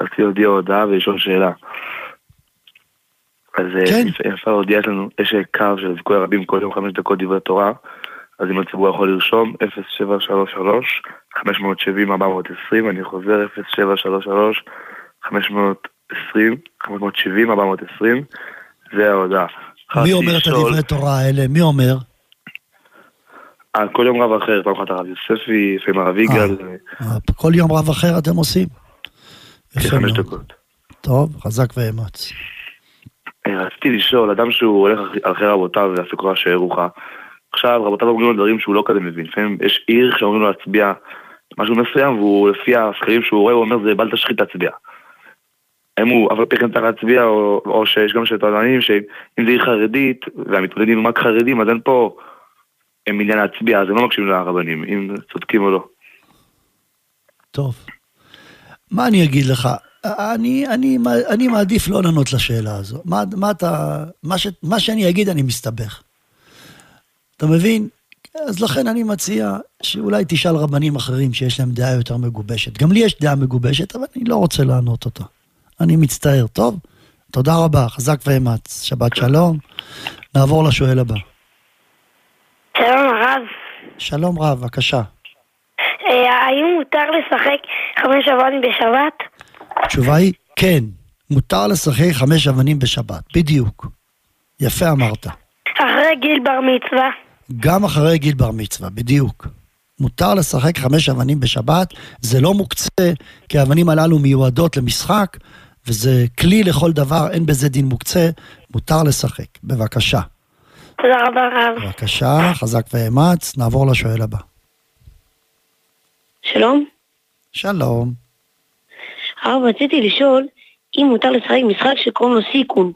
רציתי להודיע הודעה ולשאול שאלה. אז אה, כן. אפשר להודיע יש לנו, יש אה, קו של זיכוי הרבים כל יום חמש דקות דברי תורה, אז אם הציבור יכול לרשום 0733 570 420, אני חוזר 0733 520 570 420, זה ההודעה. מי אומר את הדברי תורה האלה? מי אומר? אה, כל יום רב אחר, פעם אחת הרב יוספי, לפעמים הרב יגאל, אה, כל יום רב אחר אתם עושים? כחמש מאוד. דקות. טוב, חזק ואמץ. אה, רציתי לשאול, אדם שהוא הולך אחרי- רבותיו והסוכרה שאירוחה, עכשיו רבותיו אומרים לו דברים שהוא לא כזה מבין, לפעמים יש עיר שאומרים לו להצביע משהו מסוים, והוא לפי הסקרים שהוא רואה, הוא אומר זה בל תשחית תצביע. האם הוא אבל פי כן צריך להצביע, או, או שיש גם שטוענים שאם זה עיר חרדית, והמתמודדים הם רק חרדים, אז אין פה הם עניין להצביע, אז הם לא מקשיבים לרבנים, אם צודקים או לא. טוב. מה אני אגיד לך? אני, אני, אני מעדיף לא לענות לשאלה הזו. מה, מה אתה... מה, ש, מה שאני אגיד, אני מסתבך. אתה מבין? אז לכן אני מציע שאולי תשאל רבנים אחרים שיש להם דעה יותר מגובשת. גם לי יש דעה מגובשת, אבל אני לא רוצה לענות אותה. אני מצטער. טוב? תודה רבה, חזק ואמץ. שבת שלום. נעבור לשואל הבא. שלום הרב, שלום רב, בבקשה. אה, האם מותר לשחק חמש אבנים בשבת? התשובה היא כן, מותר לשחק חמש אבנים בשבת, בדיוק. יפה אמרת. אחרי גיל בר מצווה? גם אחרי גיל בר מצווה, בדיוק. מותר לשחק חמש אבנים בשבת, זה לא מוקצה, כי האבנים הללו מיועדות למשחק, וזה כלי לכל דבר, אין בזה דין מוקצה, מותר לשחק. בבקשה. תודה רבה הרב. בבקשה, חזק ואמץ, נעבור לשואל הבא. שלום. שלום. הרב, רציתי לשאול אם מותר לשחק משחק שקוראים לו סיכון.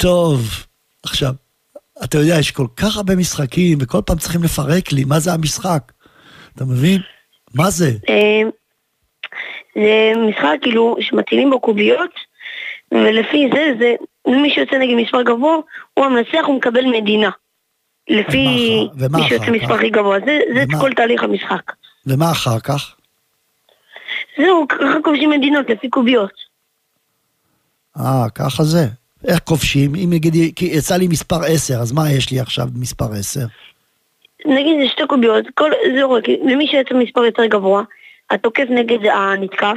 טוב, עכשיו, אתה יודע, יש כל כך הרבה משחקים, וכל פעם צריכים לפרק לי מה זה המשחק. אתה מבין? מה זה? אה, זה משחק כאילו שמטילים בו קוביות, ולפי זה, זה מי שיוצא נגד מספר גבוה, הוא המנצח, הוא מקבל מדינה. לפי מי שיוצא מספר? הכי גבוה. זה, זה ומה? כל תהליך המשחק. ומה אחר כך? זהו, ככה כובשים מדינות לפי קוביות. אה, ככה זה. איך כובשים? אם נגיד, כי יצא לי מספר 10, אז מה יש לי עכשיו במספר 10? נגיד זה שתי קוביות, כל, זהו, רק למי שיוצא מספר יותר גבוה, התוקף נגד הנתקף,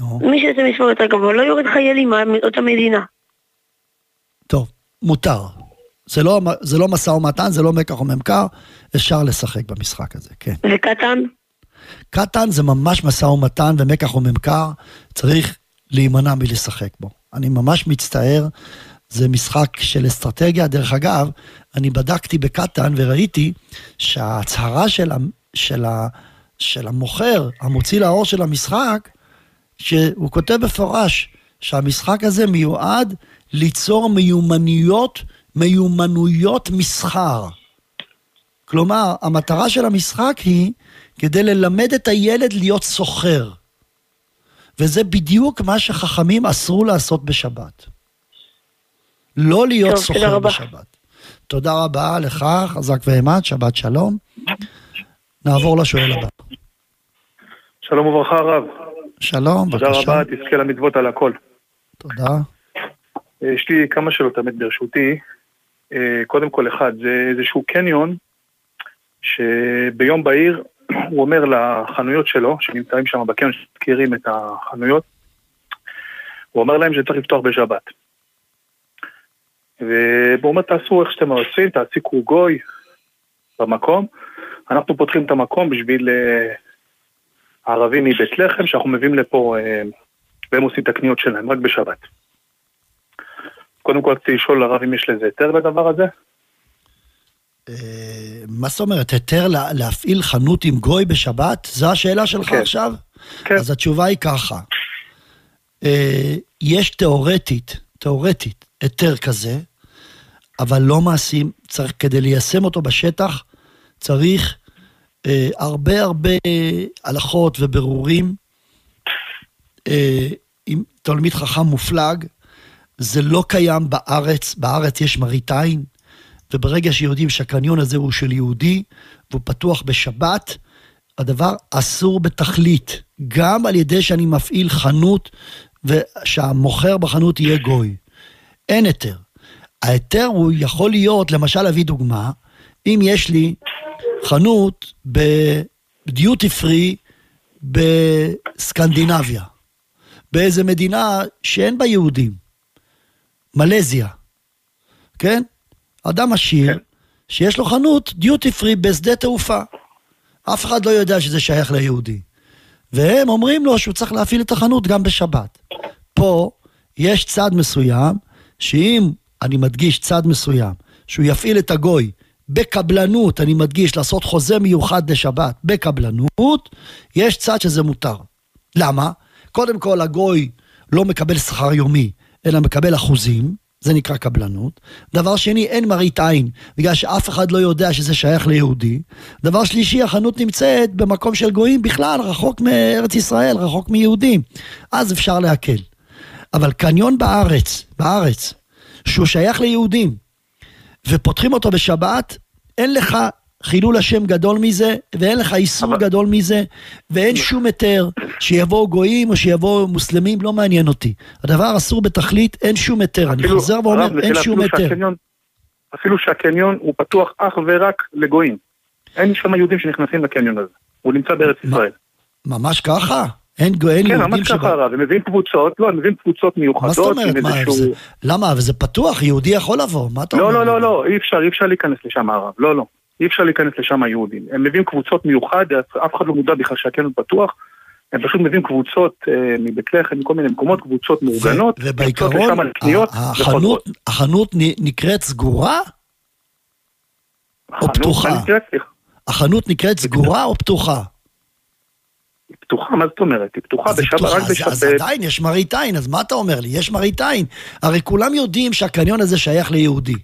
מי שיוצא מספר יותר גבוה לא יורד חיילים מאותה מדינה. טוב, מותר. זה לא, זה לא משא ומתן, זה לא מקח וממכר, אפשר לשחק במשחק הזה, כן. וקטן? קטן זה ממש משא ומתן ומקח וממכר, צריך להימנע מלשחק בו. אני ממש מצטער, זה משחק של אסטרטגיה. דרך אגב, אני בדקתי בקטן וראיתי שההצהרה של, של, ה, של המוכר, המוציא לאור של המשחק, שהוא כותב בפורש שהמשחק הזה מיועד ליצור מיומנויות, מיומנויות מסחר. כלומר, המטרה של המשחק היא כדי ללמד את הילד להיות סוחר. וזה בדיוק מה שחכמים אסרו לעשות בשבת. לא להיות טוב, סוחר. בשבת. תודה רבה לך, חזק ואמץ, שבת שלום. נעבור לשואל הבא. שלום וברכה הרב. שלום, תודה בבקשה. רבה, תזכה למצוות על הכל. תודה. אה, יש לי כמה שאלות האמת ברשותי. אה, קודם כל אחד, זה איזשהו קניון שביום בהיר הוא אומר לחנויות שלו, שנמצאים שם בקניון, שמכירים את החנויות, הוא אומר להם שצריך לפתוח בשבת. והוא אומר, תעשו איך שאתם עושים, תעסיקו גוי במקום. אנחנו פותחים את המקום בשביל אה, הערבים מבית לחם, שאנחנו מביאים לפה, אה, והם עושים את הקניות שלהם רק בשבת. קודם כל רציתי לשאול לרב אם יש לזה היתר לדבר הזה. אה, מה זאת אומרת, היתר לה, להפעיל חנות עם גוי בשבת? זו השאלה שלך כן. עכשיו? כן. אז התשובה היא ככה. אה, יש תיאורטית, תיאורטית, היתר כזה, אבל לא מעשים, צריך, כדי ליישם אותו בשטח, צריך אה, הרבה הרבה הלכות וברורים. אה, עם תלמיד חכם מופלג, זה לא קיים בארץ, בארץ יש מראית עין, וברגע שיודעים שהקניון הזה הוא של יהודי, והוא פתוח בשבת, הדבר אסור בתכלית, גם על ידי שאני מפעיל חנות, ושהמוכר בחנות יהיה גוי. אין היתר. ההיתר הוא יכול להיות, למשל, להביא דוגמה, אם יש לי חנות בדיוטי פרי בסקנדינביה, באיזה מדינה שאין בה יהודים, מלזיה, כן? אדם עשיר, כן. שיש לו חנות דיוטי פרי בשדה תעופה. אף אחד לא יודע שזה שייך ליהודי. והם אומרים לו שהוא צריך להפעיל את החנות גם בשבת. פה יש צד מסוים, שאם, אני מדגיש צד מסוים, שהוא יפעיל את הגוי בקבלנות, אני מדגיש, לעשות חוזה מיוחד לשבת בקבלנות, יש צד שזה מותר. למה? קודם כל, הגוי לא מקבל שכר יומי, אלא מקבל אחוזים, זה נקרא קבלנות. דבר שני, אין מראית עין, בגלל שאף אחד לא יודע שזה שייך ליהודי. דבר שלישי, החנות נמצאת במקום של גויים בכלל, רחוק מארץ ישראל, רחוק מיהודים. אז אפשר להקל. אבל קניון בארץ, בארץ, שהוא שייך ליהודים, ופותחים אותו בשבת, אין לך חילול השם גדול מזה, ואין לך איסור גדול מזה, ואין שום היתר שיבואו גויים או שיבואו מוסלמים, לא מעניין אותי. הדבר אסור בתכלית, אין שום היתר. אני חוזר ואומר, אין שום היתר. אפילו שהקניון הוא פתוח אך ורק לגויים. אין שם יהודים שנכנסים לקניון הזה. הוא נמצא בארץ ישראל. ממש ככה? אין כן, יהודים ממש ככה הרב, הם מביאים קבוצות, לא, הם מביאים קבוצות מה זאת מיוחדות אומרת? מה, איזשהו... זה- למה? אבל זה פתוח, יהודי יכול לבוא, מה אתה אומר? לא, לא, לא, לא, אי אפשר, אי אפשר להיכנס לשם הרב, לא, לא. אי אפשר להיכנס לשם היהודים. הם מביאים קבוצות מיוחד, אף אחד לא מודע בכלל שהקניון פתוח. הם פשוט מביאים קבוצות אה, מבית לחם, מכל מיני מקומות, קבוצות מאורגנות, ובעיקרון, החנות, החנות נקראת סגורה או פתוחה? החנות נקראת סגורה או פתוחה? פתוחה, מה זאת אומרת? היא פתוחה בשבת, רק בשבת. אז עדיין יש מראית עין, אז מה אתה אומר לי? יש מראית עין. הרי כולם יודעים שהקניון הזה שייך ליהודי.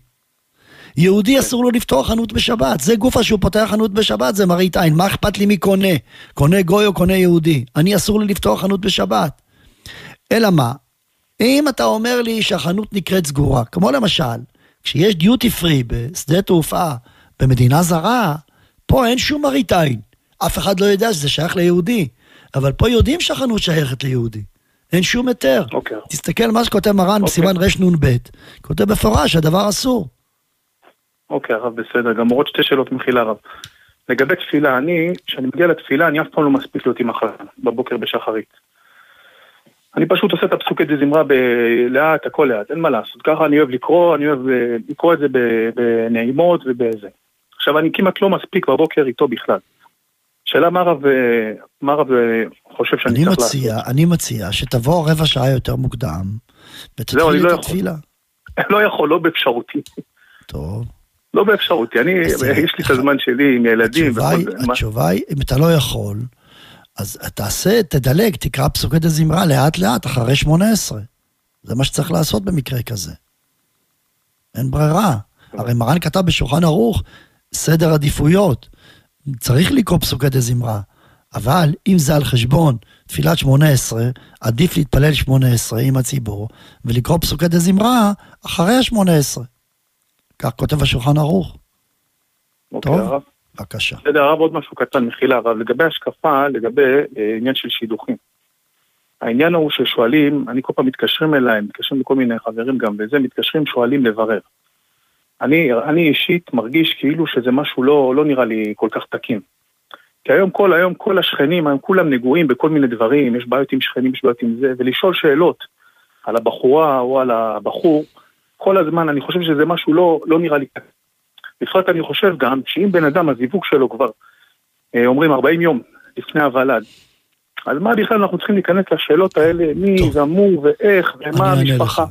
יהודי אסור לו לפתוח חנות בשבת, זה גופה שהוא פותח חנות בשבת, זה מראית עין, מה אכפת לי מי קונה? קונה גוי או קונה יהודי? אני אסור לי לפתוח חנות בשבת. אלא מה? אם אתה אומר לי שהחנות נקראת סגורה, כמו למשל, כשיש דיוטי פרי בשדה תעופה במדינה זרה, פה אין שום מראית עין. אף אחד לא יודע שזה שייך ליהודי, אבל פה יודעים שהחנות שייכת ליהודי. אין שום היתר. אוקיי. תסתכל מה שכותב מרן בסימן רנ"ב, כותב במפורש שהדבר אסור. אוקיי, הרב, בסדר גמור. עוד שתי שאלות מחילה, הרב. לגבי תפילה, אני, כשאני מגיע לתפילה, אני אף פעם לא מספיק להיות עם החלטה בבוקר בשחרית. אני פשוט עושה את הפסוקי דזמרה לאט, הכל לאט, אין מה לעשות. ככה אני אוהב לקרוא, אני אוהב אה, לקרוא את זה ב- בנעימות ובזה. עכשיו, אני כמעט לא מספיק בבוקר איתו בכלל. שאלה מה הרב, אה, מה הרב אה, חושב שאני אני צריך מציע, אני מציע שתבוא רבע שעה יותר מוקדם, ותתחיל לא את יכול. התפילה. לעשות? לא יכול, לא באפשרותי. טוב. לא באפשרותי. אני, יש לי את הזמן שלי עם ילדים. התשובה וכל היא, זה. מה- התשובה היא, אם אתה לא יכול, אז תעשה, תדלג, תקרא פסוקי דזמרה לאט לאט, אחרי 18. זה מה שצריך לעשות במקרה כזה. אין ברירה. הרי מרן כתב בשולחן ערוך סדר עדיפויות. צריך לקרוא פסוקי דזמרה. אבל אם זה על חשבון תפילת 18, עדיף להתפלל 18 עם הציבור, ולקרוא פסוקי דזמרה אחרי ה-18. כך כותב השולחן ערוך. אוקיי, טוב, הרב. בבקשה. בסדר, הרב, עוד משהו קטן, מחילה הרב, לגבי השקפה, לגבי אה, עניין של שידוכים. העניין הוא ששואלים, אני כל פעם מתקשרים אליי, מתקשרים לכל מיני חברים גם, וזה, מתקשרים, שואלים לברר. אני, אני אישית מרגיש כאילו שזה משהו לא, לא נראה לי כל כך תקין. כי היום כל, היום כל השכנים, היום כולם נגועים בכל מיני דברים, יש בעיות עם שכנים, יש בעיות עם זה, ולשאול שאלות על הבחורה או על הבחור, כל הזמן אני חושב שזה משהו לא, לא נראה לי תקין. בפרט אני חושב גם שאם בן אדם הזיווג שלו כבר אה, אומרים 40 יום לפני הוולד, אז מה בכלל אנחנו צריכים להיכנס לשאלות האלה, מי זמור ואיך ומה המשפחה?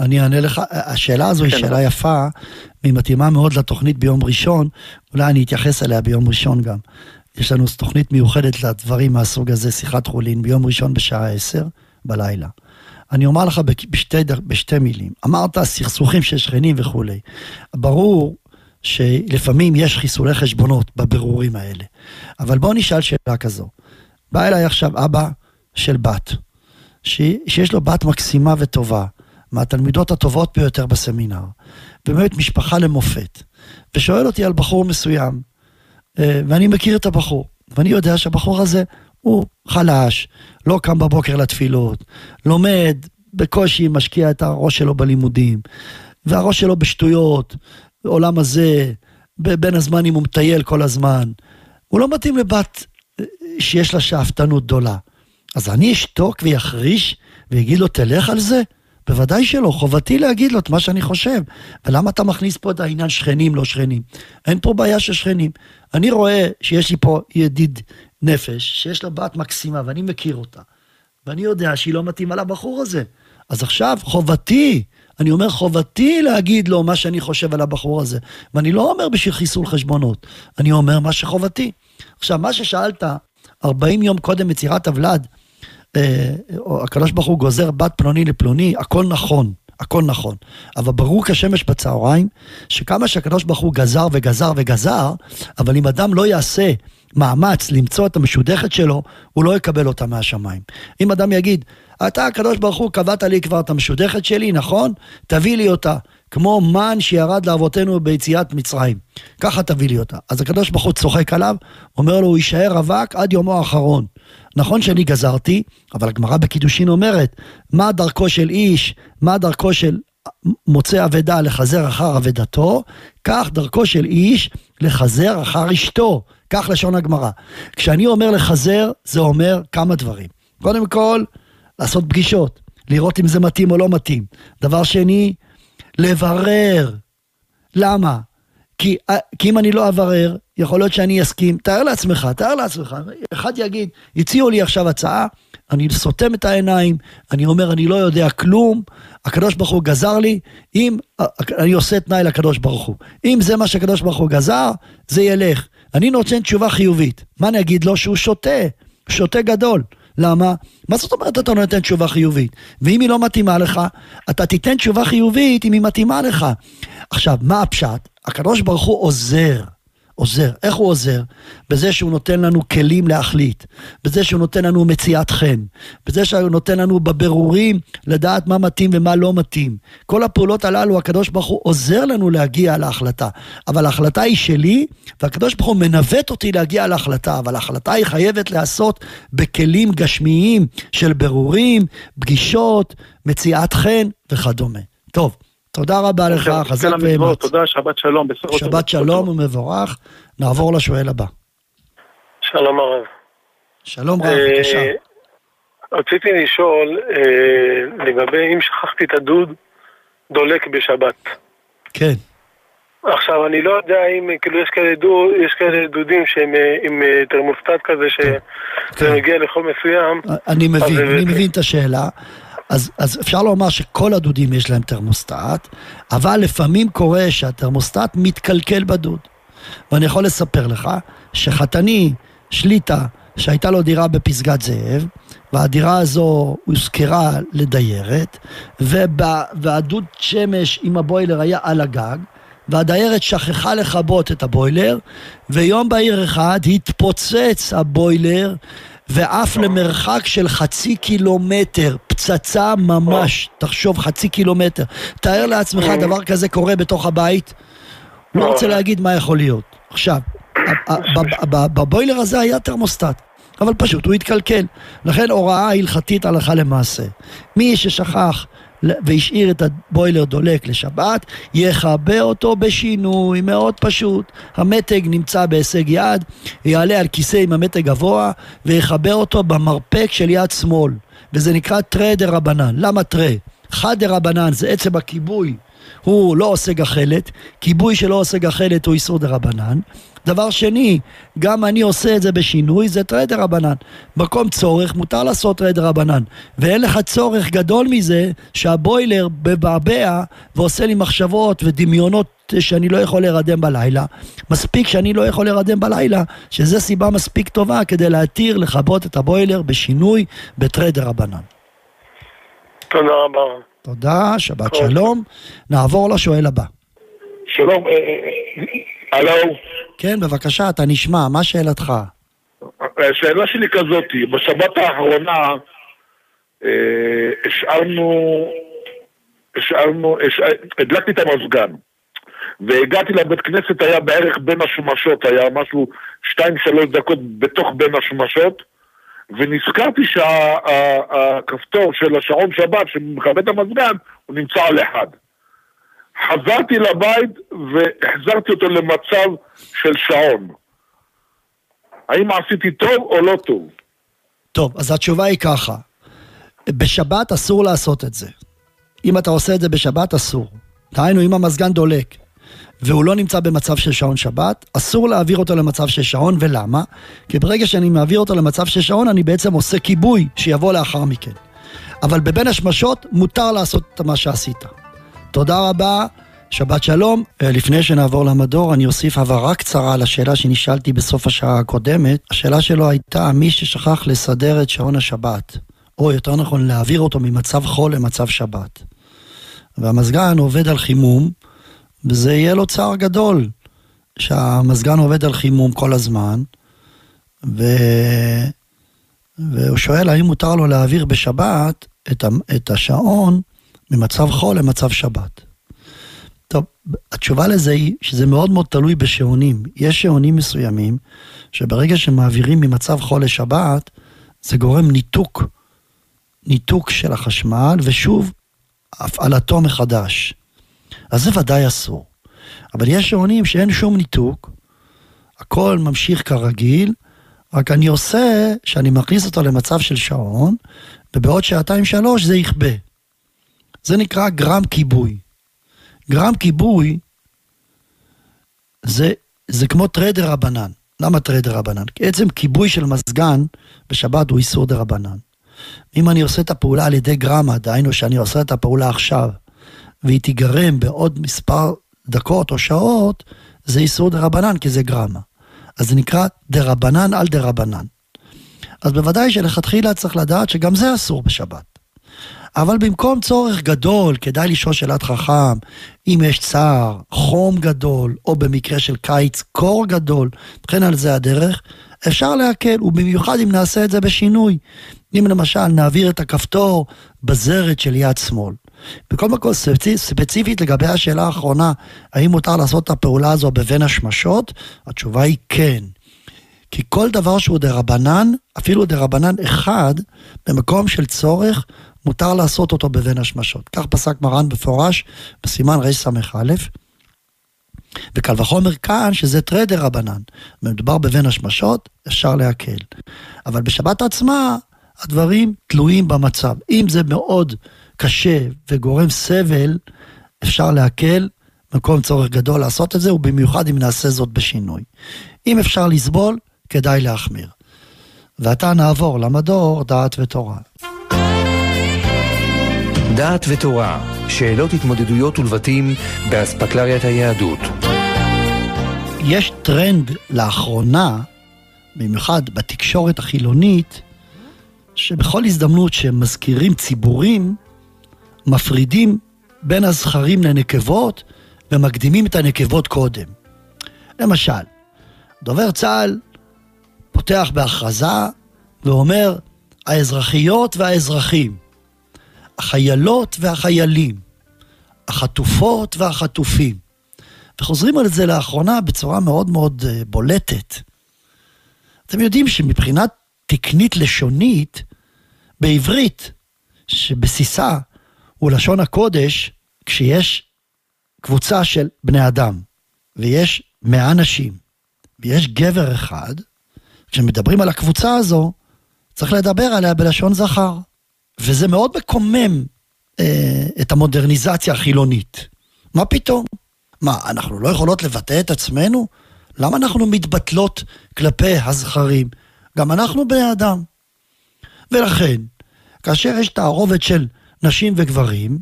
אני אענה לך, השאלה הזו היא כן. שאלה יפה, והיא מתאימה מאוד לתוכנית ביום ראשון, אולי אני אתייחס אליה ביום ראשון גם. יש לנו תוכנית מיוחדת לדברים מהסוג הזה, שיחת חולין, ביום ראשון בשעה 10 בלילה. אני אומר לך בשתי, בשתי מילים. אמרת סכסוכים של שכנים וכולי. ברור שלפעמים יש חיסולי חשבונות בבירורים האלה. אבל בוא נשאל שאלה כזו. בא אליי עכשיו אבא של בת, ש... שיש לו בת מקסימה וטובה, מהתלמידות הטובות ביותר בסמינר, באמת משפחה למופת, ושואל אותי על בחור מסוים, אה, ואני מכיר את הבחור, ואני יודע שהבחור הזה הוא חלש, לא קם בבוקר לתפילות, לומד, בקושי משקיע את הראש שלו בלימודים, והראש שלו בשטויות, עולם הזה, בין הזמנים הוא מטייל כל הזמן. הוא לא מתאים לבת אה, שיש לה שאפתנות גדולה. אז אני אשתוק ויחריש ויגיד לו, תלך על זה? בוודאי שלא, חובתי להגיד לו את מה שאני חושב. ולמה אתה מכניס פה את העניין שכנים, לא שכנים? אין פה בעיה של שכנים. אני רואה שיש לי פה ידיד נפש, שיש לה בת מקסימה, ואני מכיר אותה. ואני יודע שהיא לא מתאימה לבחור הזה. אז עכשיו, חובתי, אני אומר חובתי להגיד לו מה שאני חושב על הבחור הזה. ואני לא אומר בשביל חיסול חשבונות, אני אומר מה שחובתי. עכשיו, מה ששאלת, 40 יום קודם יצירת הוולד, הקדוש ברוך הוא גוזר בת פלוני לפלוני, הכל נכון, הכל נכון. אבל ברור כשמש בצהריים, שכמה שהקדוש ברוך הוא גזר וגזר וגזר, אבל אם אדם לא יעשה מאמץ למצוא את המשודכת שלו, הוא לא יקבל אותה מהשמיים. אם אדם יגיד, אתה הקדוש ברוך הוא קבעת לי כבר את המשודכת שלי, נכון? תביא לי אותה. כמו מן שירד לאבותינו ביציאת מצרים. ככה תביא לי אותה. אז הקדוש ברוך הוא צוחק עליו, אומר לו, הוא יישאר רווק עד יומו האחרון. נכון שאני גזרתי, אבל הגמרא בקידושין אומרת, מה דרכו של איש, מה דרכו של מוצא אבדה לחזר אחר אבדתו, כך דרכו של איש לחזר אחר אשתו. כך לשון הגמרא. כשאני אומר לחזר, זה אומר כמה דברים. קודם כל, לעשות פגישות, לראות אם זה מתאים או לא מתאים. דבר שני, לברר. למה? כי, כי אם אני לא אברר, יכול להיות שאני אסכים. תאר לעצמך, תאר לעצמך. אחד יגיד, הציעו לי עכשיו הצעה, אני סותם את העיניים, אני אומר, אני לא יודע כלום, הקדוש ברוך הוא גזר לי, אם, אני עושה תנאי לקדוש ברוך הוא. אם זה מה שהקדוש ברוך הוא גזר, זה ילך. אני נותן תשובה חיובית. מה נגיד לו? שהוא שותה, שותה גדול. למה? מה זאת אומרת אתה נותן תשובה חיובית? ואם היא לא מתאימה לך, אתה תיתן תשובה חיובית אם היא מתאימה לך. עכשיו, מה הפשט? הקדוש ברוך הוא עוזר. עוזר. איך הוא עוזר? בזה שהוא נותן לנו כלים להחליט, בזה שהוא נותן לנו מציאת חן, בזה שהוא נותן לנו בבירורים לדעת מה מתאים ומה לא מתאים. כל הפעולות הללו, הקדוש ברוך הוא עוזר לנו להגיע להחלטה. אבל ההחלטה היא שלי, והקדוש ברוך הוא מנווט אותי להגיע להחלטה, אבל ההחלטה היא חייבת להיעשות בכלים גשמיים של בירורים, פגישות, מציאת חן וכדומה. טוב. תודה רבה לך, חזק ואמץ. תודה, שבת שלום. שבת שלום ומבורך. נעבור לשואל הבא. שלום הרב. שלום רב, בבקשה. רציתי לשאול אה, לגבי אם שכחתי את הדוד דולק בשבת. כן. עכשיו, אני לא יודע אם, כאילו, יש כאלה, דוד, יש כאלה דודים שהם אה, עם אה, תרמוסטט כזה, שזה כן. מגיע לחום מסוים. אני מבין, אני מבין את השאלה. אז, אז אפשר לומר שכל הדודים יש להם תרמוסטט, אבל לפעמים קורה שהתרמוסטט מתקלקל בדוד. ואני יכול לספר לך שחתני שליטה שהייתה לו דירה בפסגת זאב, והדירה הזו הושכרה לדיירת, ובא, והדוד שמש עם הבוילר היה על הגג, והדיירת שכחה לכבות את הבוילר, ויום בהיר אחד התפוצץ הבוילר ועף למרחק של חצי קילומטר, פצצה ממש, תחשוב, חצי קילומטר. תאר לעצמך, דבר כזה קורה בתוך הבית, לא רוצה להגיד מה יכול להיות. עכשיו, בבוילר הזה היה תרמוסטט, אבל פשוט הוא התקלקל. לכן הוראה הלכתית הלכה למעשה. מי ששכח והשאיר את הבוילר דולק לשבת, יכבה אותו בשינוי מאוד פשוט. המתג נמצא בהישג יד, יעלה על כיסא עם המתג גבוה ויכבה אותו במרפק של יד שמאל. וזה נקרא תרי דה רבנן. למה תרי? חד דה רבנן זה עצם הכיבוי הוא לא עושה גחלת, כיבוי שלא עושה גחלת הוא איסור דה רבנן. דבר שני, גם אני עושה את זה בשינוי, זה תרי רבנן. מקום צורך, מותר לעשות תרי רבנן. ואין לך צורך גדול מזה שהבוילר מבעבע ועושה לי מחשבות ודמיונות שאני לא יכול להירדם בלילה. מספיק שאני לא יכול להירדם בלילה, שזה סיבה מספיק טובה כדי להתיר לכבות את הבוילר בשינוי בתרי רבנן. תודה רבה. תודה, שבת שלום. נעבור לשואל הבא. שלום, אה, אה, הלו, כן, בבקשה, אתה נשמע, מה שאלתך? השאלה שלי כזאתי, בשבת האחרונה אה, השארנו, השארנו, השאר- הדלקתי את המזגן והגעתי לבית כנסת, היה בערך בין השמשות, היה משהו שתיים שלוש דקות בתוך בין השמשות ונזכרתי שהכפתור של השעון שבת שמכבה את המזגן הוא נמצא על אחד. חזרתי לבית והחזרתי אותו למצב של שעון. האם עשיתי טוב או לא טוב? טוב, אז התשובה היא ככה, בשבת אסור לעשות את זה. אם אתה עושה את זה בשבת, אסור. דהיינו, אם המזגן דולק והוא לא נמצא במצב של שעון שבת, אסור להעביר אותו למצב של שעון, ולמה? כי ברגע שאני מעביר אותו למצב של שעון, אני בעצם עושה כיבוי שיבוא לאחר מכן. אבל בבין השמשות מותר לעשות את מה שעשית. תודה רבה, שבת שלום. אה, לפני שנעבור למדור, אני אוסיף הבהרה קצרה על השאלה שנשאלתי בסוף השעה הקודמת. השאלה שלו הייתה, מי ששכח לסדר את שעון השבת, או יותר נכון להעביר אותו ממצב חול למצב שבת. והמזגן עובד על חימום, וזה יהיה לו צער גדול, שהמזגן עובד על חימום כל הזמן, ו... והוא שואל האם מותר לו להעביר בשבת את. את השעון ממצב חול למצב שבת. טוב, התשובה לזה היא שזה מאוד מאוד תלוי בשעונים. יש שעונים מסוימים שברגע שמעבירים ממצב חול לשבת, זה גורם ניתוק, ניתוק של החשמל, ושוב, הפעלתו מחדש. אז זה ודאי אסור. אבל יש שעונים שאין שום ניתוק, הכל ממשיך כרגיל, רק אני עושה שאני מכניס אותו למצב של שעון, ובעוד שעתיים שלוש זה יכבה. זה נקרא גרם כיבוי. גרם כיבוי זה, זה כמו תרי דרבנן. למה תרי דרבנן? כי עצם כיבוי של מזגן בשבת הוא איסור דרבנן. אם אני עושה את הפעולה על ידי גרמה, דהיינו שאני עושה את הפעולה עכשיו, והיא תיגרם בעוד מספר דקות או שעות, זה איסור דרבנן, כי זה גרמה. אז זה נקרא דרבנן על דרבנן. אז בוודאי שלכתחילה צריך לדעת שגם זה אסור בשבת. אבל במקום צורך גדול, כדאי לשאול שאלת חכם, אם יש צער, חום גדול, או במקרה של קיץ, קור גדול, וכן על זה הדרך, אפשר להקל, ובמיוחד אם נעשה את זה בשינוי. אם למשל נעביר את הכפתור בזרת של יד שמאל. בכל מקום ספציפ, ספציפית לגבי השאלה האחרונה, האם מותר לעשות את הפעולה הזו בבין השמשות? התשובה היא כן. כי כל דבר שהוא דרבנן, אפילו דרבנן אחד, במקום של צורך, מותר לעשות אותו בבין השמשות. כך פסק מרן בפורש בסימן רס"א. וקל וחומר כאן שזה טרדר רבנן. מדובר בבין השמשות, אפשר להקל. אבל בשבת עצמה, הדברים תלויים במצב. אם זה מאוד קשה וגורם סבל, אפשר להקל, מקום צורך גדול לעשות את זה, ובמיוחד אם נעשה זאת בשינוי. אם אפשר לסבול, כדאי להחמיר. ועתה נעבור למדור דעת ותורה. דעת ותורה, שאלות התמודדויות ולבטים באספקלריית היהדות. יש טרנד לאחרונה, במיוחד בתקשורת החילונית, שבכל הזדמנות שמזכירים ציבורים, מפרידים בין הזכרים לנקבות ומקדימים את הנקבות קודם. למשל, דובר צה"ל פותח בהכרזה ואומר, האזרחיות והאזרחים, החיילות והחיילים, החטופות והחטופים. וחוזרים על זה לאחרונה בצורה מאוד מאוד אה, בולטת. אתם יודעים שמבחינת תקנית לשונית, בעברית, שבסיסה הוא לשון הקודש, כשיש קבוצה של בני אדם, ויש מאה נשים, ויש גבר אחד, כשמדברים על הקבוצה הזו, צריך לדבר עליה בלשון זכר. וזה מאוד מקומם אה, את המודרניזציה החילונית. מה פתאום? מה, אנחנו לא יכולות לבטא את עצמנו? למה אנחנו מתבטלות כלפי הזכרים? גם אנחנו בני אדם. ולכן, כאשר יש תערובת של נשים וגברים,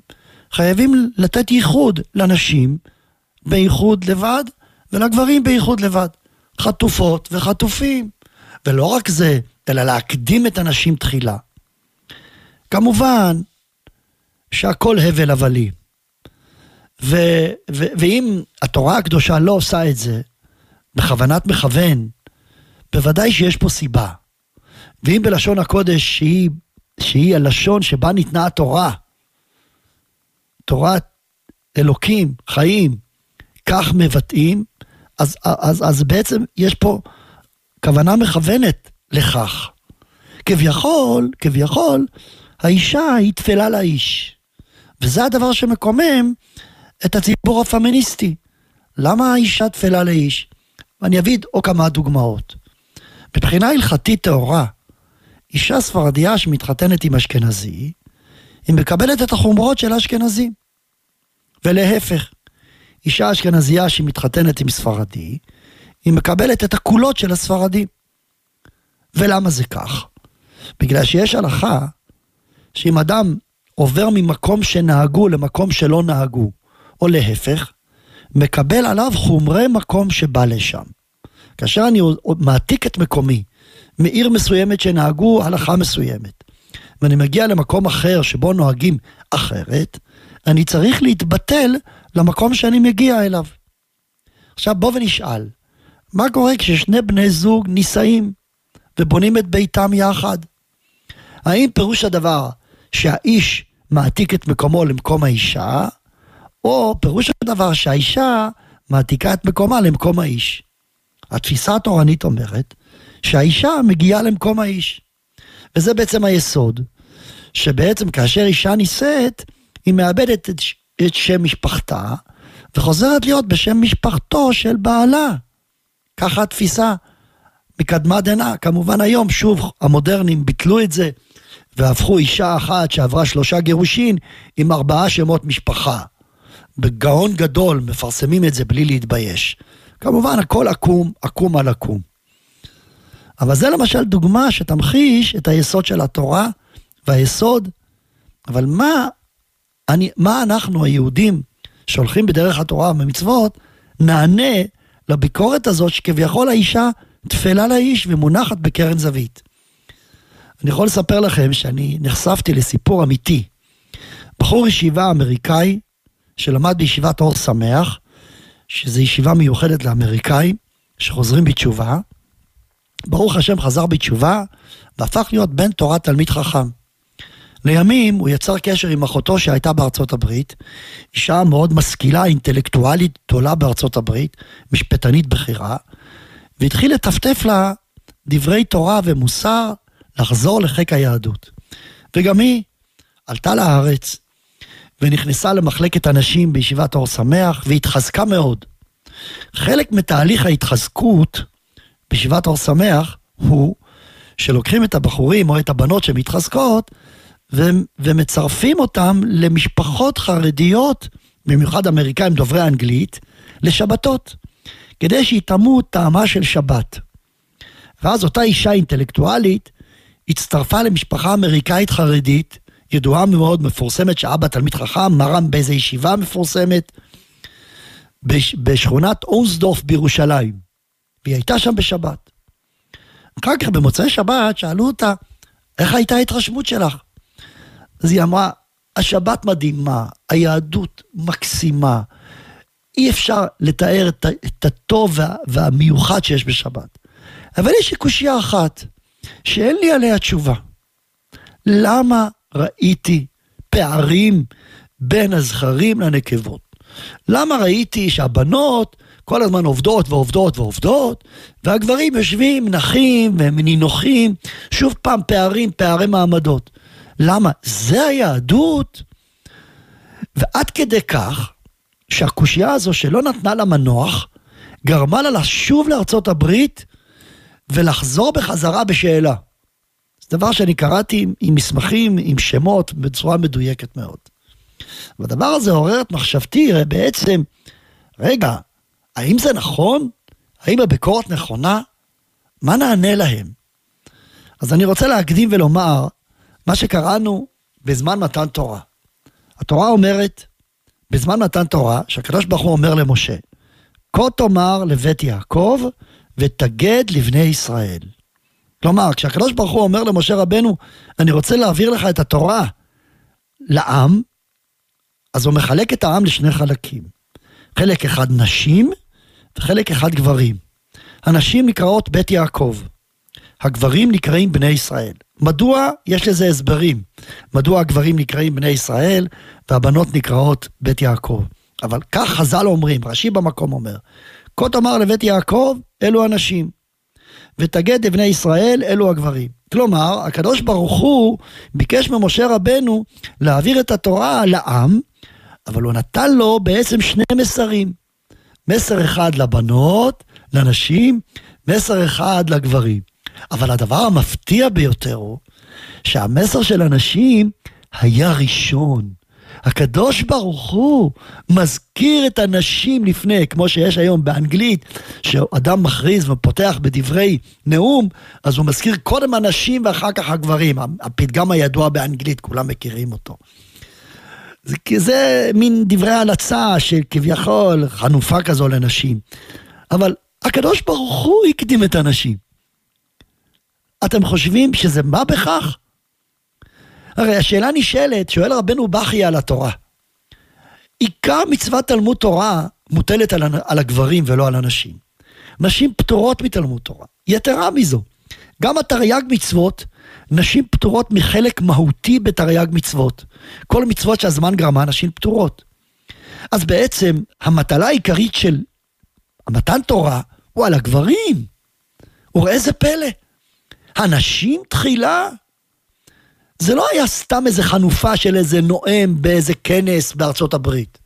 חייבים לתת ייחוד לנשים בייחוד לבד, ולגברים בייחוד לבד. חטופות וחטופים. ולא רק זה, אלא להקדים את הנשים תחילה. כמובן שהכל הבל הבלים. ו- ו- ואם התורה הקדושה לא עושה את זה, בכוונת מכוון, בוודאי שיש פה סיבה. ואם בלשון הקודש, שהיא, שהיא הלשון שבה ניתנה התורה, תורת אלוקים, חיים, כך מבטאים, אז, אז, אז בעצם יש פה כוונה מכוונת לכך. כביכול, כביכול, האישה היא תפלה לאיש. וזה הדבר שמקומם את הציבור הפמיניסטי. למה האישה תפלה לאיש? ואני אביא עוד כמה דוגמאות. מבחינה הלכתית טהורה, אישה ספרדיה שמתחתנת עם אשכנזי, היא מקבלת את החומרות של האשכנזים. ולהפך, אישה אשכנזייה שמתחתנת עם ספרדי, היא מקבלת את הקולות של הספרדים. ולמה זה כך? בגלל שיש הלכה שאם אדם עובר ממקום שנהגו למקום שלא נהגו, או להפך, מקבל עליו חומרי מקום שבא לשם. כאשר אני מעתיק את מקומי מעיר מסוימת שנהגו הלכה מסוימת, ואני מגיע למקום אחר שבו נוהגים אחרת, אני צריך להתבטל למקום שאני מגיע אליו. עכשיו בוא ונשאל, מה קורה כששני בני זוג נישאים ובונים את ביתם יחד? האם פירוש הדבר שהאיש מעתיק את מקומו למקום האישה, או פירוש הדבר שהאישה מעתיקה את מקומה למקום האיש? התפיסה התורנית אומרת שהאישה מגיעה למקום האיש. וזה בעצם היסוד, שבעצם כאשר אישה נישאת, היא מאבדת את, את שם משפחתה, וחוזרת להיות בשם משפחתו של בעלה. ככה התפיסה מקדמה דנא. כמובן היום, שוב, המודרנים ביטלו את זה, והפכו אישה אחת שעברה שלושה גירושין עם ארבעה שמות משפחה. בגאון גדול מפרסמים את זה בלי להתבייש. כמובן, הכל עקום, עקום על עקום. אבל זה למשל דוגמה שתמחיש את היסוד של התורה והיסוד, אבל מה, אני, מה אנחנו היהודים שהולכים בדרך התורה ומצוות, נענה לביקורת הזאת שכביכול האישה תפלה לאיש ומונחת בקרן זווית. אני יכול לספר לכם שאני נחשפתי לסיפור אמיתי. בחור ישיבה אמריקאי שלמד בישיבת אור שמח, שזו ישיבה מיוחדת לאמריקאים שחוזרים בתשובה. ברוך השם חזר בתשובה והפך להיות בן תורה תלמיד חכם. לימים הוא יצר קשר עם אחותו שהייתה בארצות הברית, אישה מאוד משכילה, אינטלקטואלית גדולה בארצות הברית, משפטנית בכירה, והתחיל לטפטף לה דברי תורה ומוסר לחזור לחיק היהדות. וגם היא עלתה לארץ ונכנסה למחלקת הנשים בישיבת אור שמח והתחזקה מאוד. חלק מתהליך ההתחזקות בישיבת אור שמח הוא שלוקחים את הבחורים או את הבנות שמתחזקות ו- ומצרפים אותם למשפחות חרדיות, במיוחד אמריקאים דוברי אנגלית, לשבתות, כדי שיטעמו טעמה של שבת. ואז אותה אישה אינטלקטואלית הצטרפה למשפחה אמריקאית חרדית, ידועה מאוד, מפורסמת, שאבא תלמיד חכם, מרם באיזה ישיבה מפורסמת, בש, בשכונת אונסדורף בירושלים. והיא הייתה שם בשבת. אחר כך במוצאי שבת שאלו אותה, איך הייתה ההתרשמות שלך? אז היא אמרה, השבת מדהימה, היהדות מקסימה, אי אפשר לתאר את, את הטוב וה, והמיוחד שיש בשבת. אבל יש לי קושייה אחת, שאין לי עליה תשובה. למה ראיתי פערים בין הזכרים לנקבות? למה ראיתי שהבנות כל הזמן עובדות ועובדות ועובדות, והגברים יושבים נחים ונינוחים, שוב פעם פערים, פערי מעמדות. למה? זה היהדות? ועד כדי כך, שהקושייה הזו שלא נתנה לה מנוח, גרמה לה לשוב לארצות הברית ולחזור בחזרה בשאלה. זה דבר שאני קראתי עם, עם מסמכים, עם שמות, בצורה מדויקת מאוד. והדבר הזה עורר את מחשבתי, בעצם, רגע, האם זה נכון? האם הביקורת נכונה? מה נענה להם? אז אני רוצה להקדים ולומר מה שקראנו בזמן מתן תורה. התורה אומרת, בזמן מתן תורה, שהקדוש ברוך הוא אומר למשה, כה תאמר לבית יעקב ותגד לבני ישראל. כלומר, כשהקדוש ברוך הוא אומר למשה רבנו, אני רוצה להעביר לך את התורה לעם, אז הוא מחלק את העם לשני חלקים. חלק אחד נשים וחלק אחד גברים. הנשים נקראות בית יעקב, הגברים נקראים בני ישראל. מדוע? יש לזה הסברים. מדוע הגברים נקראים בני ישראל והבנות נקראות בית יעקב. אבל כך חז"ל אומרים, רש"י במקום אומר, כה תאמר לבית יעקב, אלו הנשים. ותגד לבני ישראל, אלו הגברים. כלומר, הקדוש ברוך הוא ביקש ממשה רבנו להעביר את התורה לעם, אבל הוא נתן לו בעצם שני מסרים. מסר אחד לבנות, לנשים, מסר אחד לגברים. אבל הדבר המפתיע ביותר הוא שהמסר של הנשים היה ראשון. הקדוש ברוך הוא מזכיר את הנשים לפני, כמו שיש היום באנגלית, שאדם מכריז ופותח בדברי נאום, אז הוא מזכיר קודם הנשים ואחר כך הגברים. הפתגם הידוע באנגלית, כולם מכירים אותו. זה, זה מין דברי הלצה שכביכול חנופה כזו לנשים. אבל הקדוש ברוך הוא הקדים את הנשים. אתם חושבים שזה מה בכך? הרי השאלה נשאלת, שואל רבנו בכי על התורה. עיקר מצוות תלמוד תורה מוטלת על, על הגברים ולא על הנשים. נשים פטורות מתלמוד תורה. יתרה מזו, גם התרי"ג מצוות, נשים פטורות מחלק מהותי בתרי"ג מצוות. כל מצוות שהזמן גרמה, נשים פטורות. אז בעצם המטלה העיקרית של המתן תורה הוא על הגברים. וראה איזה פלא. הנשים תחילה זה לא היה סתם איזה חנופה של איזה נואם באיזה כנס בארצות הברית.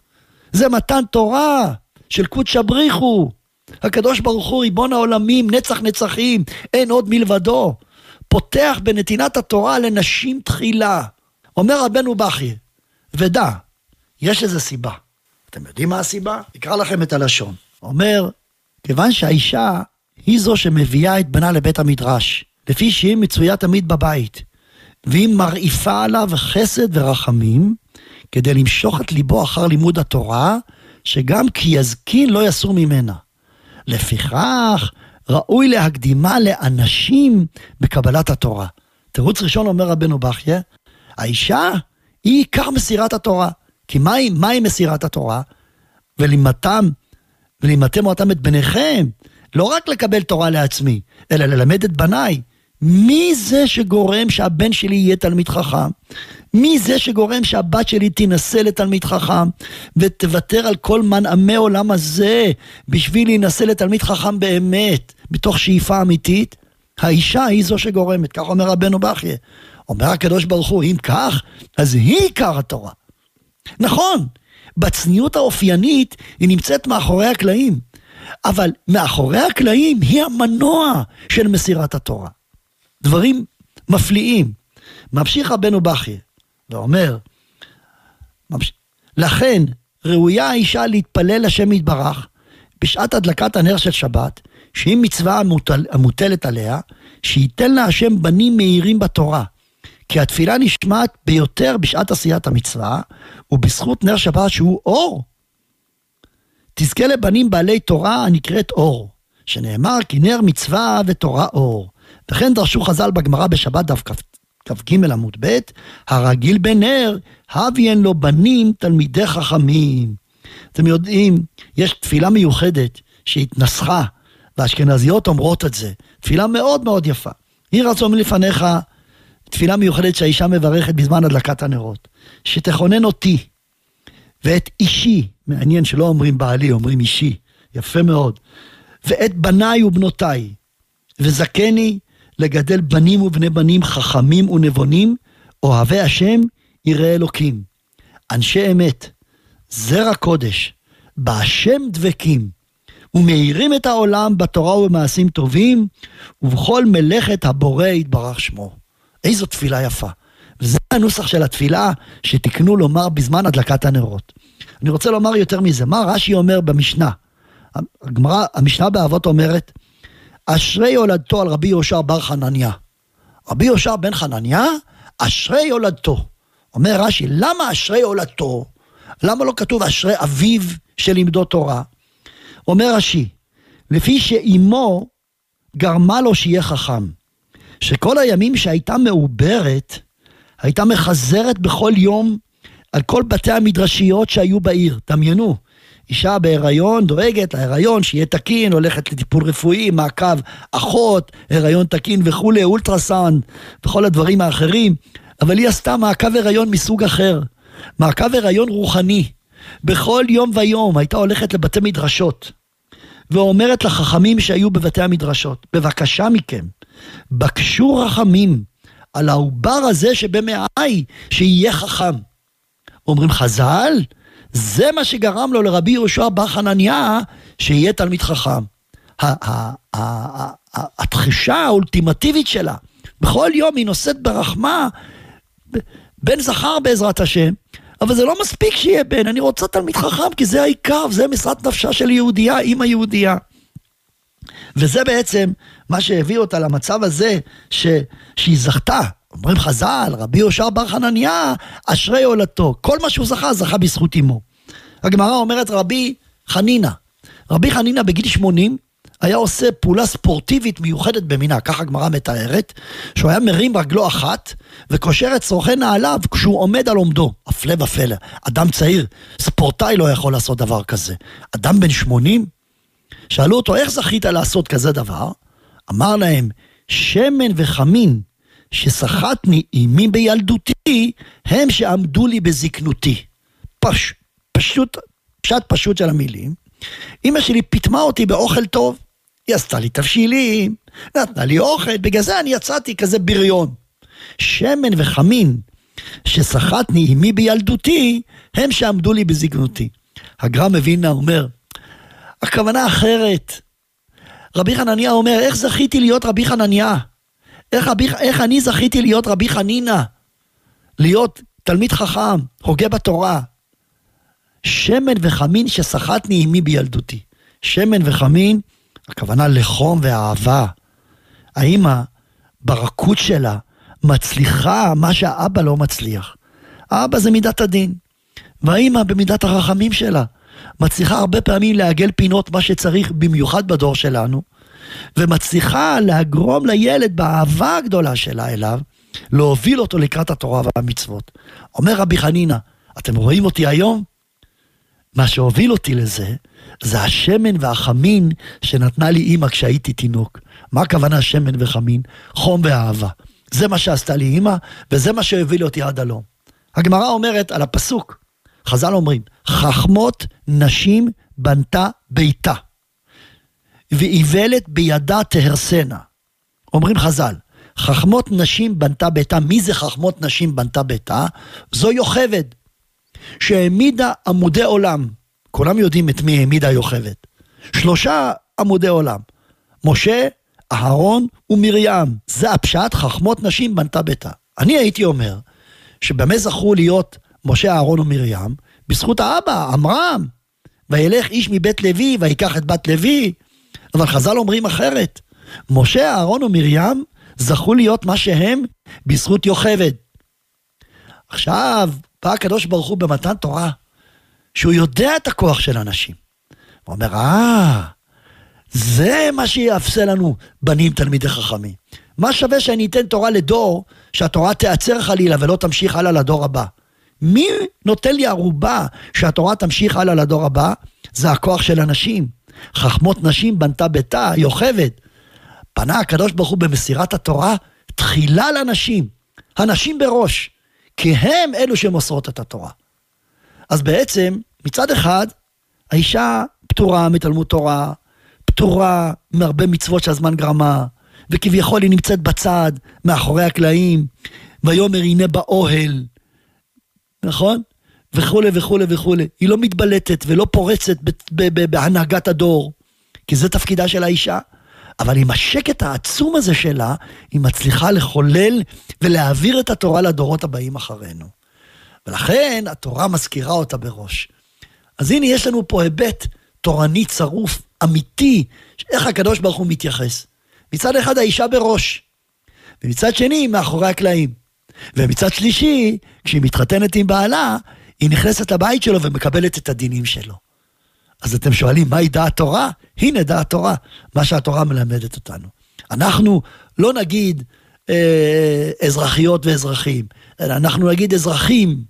זה מתן תורה של קודשא בריחו. הקדוש ברוך הוא, ריבון העולמים, נצח נצחים, אין עוד מלבדו. פותח בנתינת התורה לנשים תחילה. אומר רבנו בכי, ודע, יש איזה סיבה. אתם יודעים מה הסיבה? אקרא לכם את הלשון. אומר, כיוון שהאישה היא זו שמביאה את בנה לבית המדרש, לפי שהיא מצויה תמיד בבית, והיא מרעיפה עליו חסד ורחמים, כדי למשוך את ליבו אחר לימוד התורה, שגם כי יזקין לא יסור ממנה. לפיכך, ראוי להקדימה לאנשים בקבלת התורה. תירוץ ראשון אומר רבנו בכיה, האישה היא עיקר מסירת התורה. כי מהי, מהי מסירת התורה? ולימדתם, ולימדתם אותם את בניכם, לא רק לקבל תורה לעצמי, אלא ללמד את בניי. מי זה שגורם שהבן שלי יהיה תלמיד חכם? מי זה שגורם שהבת שלי תינשא לתלמיד חכם ותוותר על כל מנעמי עולם הזה בשביל להינשא לתלמיד חכם באמת, מתוך שאיפה אמיתית? האישה היא זו שגורמת, כך אומר רבנו בכיה. אומר הקדוש ברוך הוא, אם כך, אז היא עיקר התורה. נכון, בצניעות האופיינית היא נמצאת מאחורי הקלעים, אבל מאחורי הקלעים היא המנוע של מסירת התורה. דברים מפליאים. ממשיך רבנו בכי ואומר. לכן ראויה האישה להתפלל לשם יתברך בשעת הדלקת הנר של שבת, שהיא מצווה המוטל, המוטלת עליה, שייתן לה השם בנים מהירים בתורה. כי התפילה נשמעת ביותר בשעת עשיית המצווה, ובזכות נר שבת שהוא אור. תזכה לבנים בעלי תורה הנקראת אור, שנאמר כי נר מצווה ותורה אור. וכן דרשו חז"ל בגמרא בשבת דף כ"ג עמוד ב', הרגיל בנר, הביין לו בנים תלמידי חכמים. אתם יודעים, יש תפילה מיוחדת שהתנסחה, והאשכנזיות אומרות את זה. תפילה מאוד מאוד יפה. יהי רצון מלפניך, תפילה מיוחדת שהאישה מברכת בזמן הדלקת הנרות. שתכונן אותי ואת אישי, מעניין שלא אומרים בעלי, אומרים אישי, יפה מאוד, ואת בניי ובנותיי, וזכני לגדל בנים ובני בנים חכמים ונבונים, אוהבי השם, יראי אלוקים. אנשי אמת, זרע קודש, בהשם דבקים, ומאירים את העולם בתורה ובמעשים טובים, ובכל מלאכת הבורא יתברך שמו. איזו תפילה יפה. זה הנוסח של התפילה שתיקנו לומר בזמן הדלקת הנרות. אני רוצה לומר יותר מזה, מה רש"י אומר במשנה? הגמרא, המשנה באבות אומרת, אשרי יולדתו על רבי יהושע בר חנניה. רבי יהושע בן חנניה, אשרי יולדתו. אומר רש"י, למה אשרי יולדתו? למה לא כתוב אשרי אביו שלימדו תורה? אומר רש"י, לפי שאימו גרמה לו שיהיה חכם, שכל הימים שהייתה מעוברת, הייתה מחזרת בכל יום על כל בתי המדרשיות שהיו בעיר. דמיינו, אישה בהיריון דואגת להיריון, שיהיה תקין, הולכת לטיפול רפואי, מעקב אחות, הריון תקין וכולי, אולטרסאונד וכל הדברים האחרים, אבל היא עשתה מעקב הריון מסוג אחר, מעקב הריון רוחני. בכל יום ויום הייתה הולכת לבתי מדרשות, ואומרת לחכמים שהיו בבתי המדרשות, בבקשה מכם, בקשו רחמים על העובר הזה שבמעי, שיהיה חכם. אומרים חז"ל, זה מה שגרם לו לרבי יהושע בר חנניה שיהיה תלמיד חכם. התחישה האולטימטיבית שלה, בכל יום היא נושאת ברחמה בן זכר בעזרת השם, אבל זה לא מספיק שיהיה בן, אני רוצה תלמיד חכם, כי זה העיקר, זה משרת נפשה של יהודייה, אימא יהודייה. וזה בעצם מה שהביא אותה למצב הזה ש... שהיא זכתה. אומרים חז"ל, רבי יהושע בר חנניה, אשרי הולדתו. כל מה שהוא זכה, זכה בזכות אמו. הגמרא אומרת רבי חנינא. רבי חנינא בגיל 80 היה עושה פעולה ספורטיבית מיוחדת במינה, ככה הגמרא מתארת, שהוא היה מרים רגלו אחת וקושר את צורכי נעליו כשהוא עומד על עומדו. הפלא ופלא, אדם צעיר, ספורטאי לא יכול לעשות דבר כזה. אדם בן 80? שאלו אותו, איך זכית לעשות כזה דבר? אמר להם, שמן וחמין שסחטני אימי בילדותי, הם שעמדו לי בזקנותי. פש, פשוט, פשט פשוט של המילים. אמא שלי פיטמה אותי באוכל טוב, היא עשתה לי תבשילים, נתנה לי אוכל, בגלל זה אני יצאתי כזה בריון. שמן וחמין שסחטני אמי בילדותי, הם שעמדו לי בזקנותי. הגר"א מווילנה אומר, הכוונה אחרת. רבי חנניה אומר, איך זכיתי להיות רבי חנניה? איך, רבי, איך אני זכיתי להיות רבי חנינא? להיות תלמיד חכם, הוגה בתורה. שמן וחמין שסחטני עמי בילדותי. שמן וחמין, הכוונה לחום ואהבה. האמא, ברכות שלה, מצליחה מה שהאבא לא מצליח. האבא זה מידת הדין, והאמא במידת הרחמים שלה. מצליחה הרבה פעמים לעגל פינות מה שצריך, במיוחד בדור שלנו, ומצליחה להגרום לילד באהבה הגדולה שלה אליו, להוביל אותו לקראת התורה והמצוות. אומר רבי חנינא, אתם רואים אותי היום? מה שהוביל אותי לזה, זה השמן והחמין שנתנה לי אימא כשהייתי תינוק. מה הכוונה שמן וחמין? חום ואהבה. זה מה שעשתה לי אימא, וזה מה שהוביל אותי עד הלום. הגמרא אומרת על הפסוק, חז"ל אומרים, חכמות נשים בנתה ביתה, ואיוולת בידה תהרסנה. אומרים חז"ל, חכמות נשים בנתה ביתה, מי זה חכמות נשים בנתה ביתה? זו יוכבד, שהעמידה עמודי עולם. כולם יודעים את מי העמידה יוכבד. שלושה עמודי עולם, משה, אהרון ומרים. זה הפשט, חכמות נשים בנתה ביתה. אני הייתי אומר, שבמה זכו להיות משה, אהרון ומרים? בזכות האבא, עמרם. וילך איש מבית לוי, ויקח את בת לוי. אבל חז"ל אומרים אחרת. משה, אהרון ומרים זכו להיות מה שהם בזכות יוכבד. עכשיו, בא הקדוש ברוך הוא במתן תורה, שהוא יודע את הכוח של אנשים. הוא אומר, אה, זה מה שיאפסה לנו בנים תלמידי חכמים. מה שווה שאני אתן תורה לדור, שהתורה תיעצר חלילה ולא תמשיך הלאה לדור הבא? מי נותן לי ערובה שהתורה תמשיך הלאה לדור הבא? זה הכוח של אנשים. חכמות נשים בנתה ביתה, יוכבד. פנה הקדוש ברוך הוא במסירת התורה תחילה לנשים, הנשים בראש, כי הם אלו שמוסרות את התורה. אז בעצם, מצד אחד, האישה פטורה מתלמוד תורה, פטורה מהרבה מצוות שהזמן גרמה, וכביכול היא נמצאת בצד, מאחורי הקלעים, ויאמר הנה באוהל, נכון? וכולי וכולי וכולי. היא לא מתבלטת ולא פורצת בהנהגת הדור, כי זה תפקידה של האישה. אבל עם השקט העצום הזה שלה, היא מצליחה לחולל ולהעביר את התורה לדורות הבאים אחרינו. ולכן התורה מזכירה אותה בראש. אז הנה יש לנו פה היבט תורני צרוף, אמיתי, איך הקדוש ברוך הוא מתייחס. מצד אחד האישה בראש, ומצד שני מאחורי הקלעים. ומצד שלישי, כשהיא מתחתנת עם בעלה, היא נכנסת לבית שלו ומקבלת את הדינים שלו. אז אתם שואלים, מהי דעת תורה? הנה דעת תורה, מה שהתורה מלמדת אותנו. אנחנו לא נגיד אה, אזרחיות ואזרחים, אלא אנחנו נגיד אזרחים,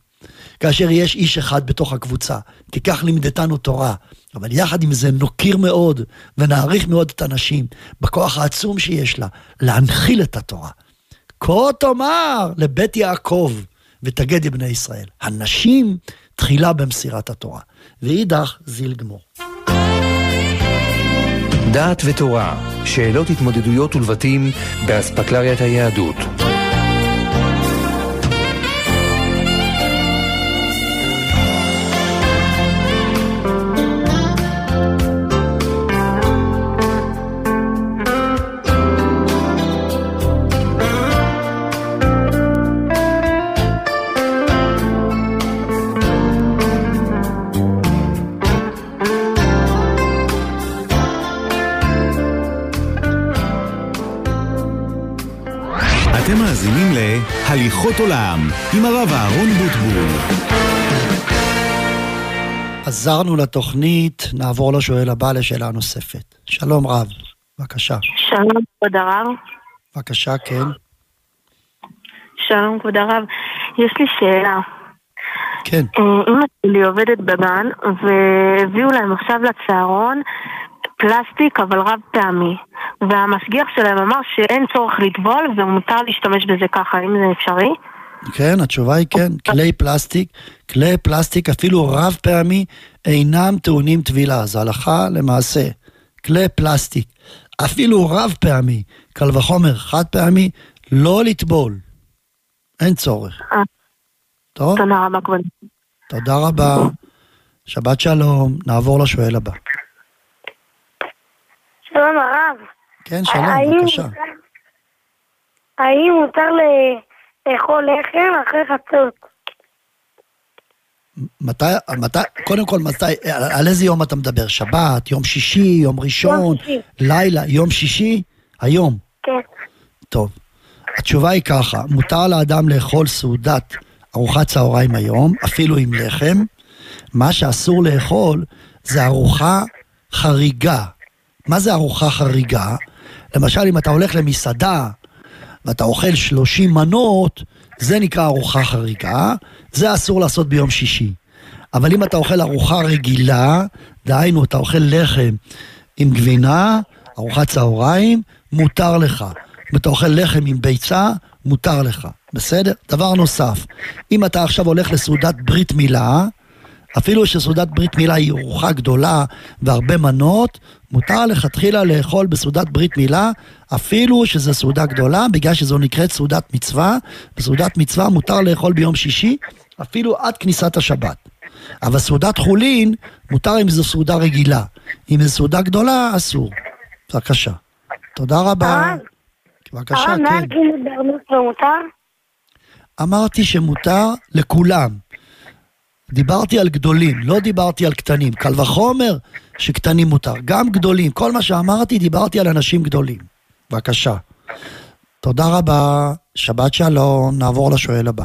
כאשר יש איש אחד בתוך הקבוצה, כי כך לימדתנו תורה. אבל יחד עם זה נוקיר מאוד ונעריך מאוד את הנשים בכוח העצום שיש לה להנחיל את התורה. כה תאמר לבית יעקב ותגד לבני ישראל. הנשים תחילה במסירת התורה, ואידך זיל גמור. דעת ותורה, שאלות התמודדויות ולבטים באספקלריית היהדות. אתם מאזינים ל"הליכות עולם" עם הרב אהרון בוטבול. עזרנו לתוכנית, נעבור לשואל הבא לשאלה נוספת. שלום רב, בבקשה. שלום כבוד הרב. בבקשה, כן. שלום כבוד הרב. יש לי שאלה. כן. אה, אמא שלי עובדת בגן, והביאו להם עכשיו לצהרון פלסטיק אבל רב פעמי. והמשגיח שלהם אמר שאין צורך לטבול ומותר להשתמש בזה ככה, האם זה אפשרי? כן, התשובה היא כן. כלי פלסטיק, כלי פלסטיק אפילו רב פעמי אינם טעונים טבילה, זה הלכה למעשה. כלי פלסטיק, אפילו רב פעמי, קל וחומר חד פעמי, לא לטבול. אין צורך. אה, טוב? תודה רבה כבוד. תודה רבה. שבת שלום, נעבור לשואל הבא. שלום הרב. כן, שלום, האם בבקשה. האם מותר לאכול לחם אחרי חצות? מתי, מתי, קודם כל, מתי, על, על איזה יום אתה מדבר? שבת, יום שישי, יום ראשון, יום שישי. לילה, יום שישי? היום. כן. טוב. התשובה היא ככה, מותר לאדם לאכול סעודת ארוחת צהריים היום, אפילו עם לחם. מה שאסור לאכול זה ארוחה חריגה. מה זה ארוחה חריגה? למשל, אם אתה הולך למסעדה ואתה אוכל 30 מנות, זה נקרא ארוחה חריגה, זה אסור לעשות ביום שישי. אבל אם אתה אוכל ארוחה רגילה, דהיינו, אתה אוכל לחם עם גבינה, ארוחת צהריים, מותר לך. אם אתה אוכל לחם עם ביצה, מותר לך. בסדר? דבר נוסף, אם אתה עכשיו הולך לסעודת ברית מילה, אפילו שסעודת ברית מילה היא ארוחה גדולה והרבה מנות, מותר לכתחילה לאכול בסעודת ברית מילה, אפילו שזו סעודה גדולה, בגלל שזו נקראת סעודת מצווה. בסעודת מצווה מותר לאכול ביום שישי, אפילו עד כניסת השבת. אבל סעודת חולין, מותר אם זו סעודה רגילה. אם זו סעודה גדולה, אסור. בבקשה. תודה רבה. בבקשה, הרב, כן. אמרתי שמותר לכולם. דיברתי על גדולים, לא דיברתי על קטנים. קל וחומר שקטנים מותר. גם גדולים. כל מה שאמרתי, דיברתי על אנשים גדולים. בבקשה. תודה רבה, שבת שלום, נעבור לשואל הבא.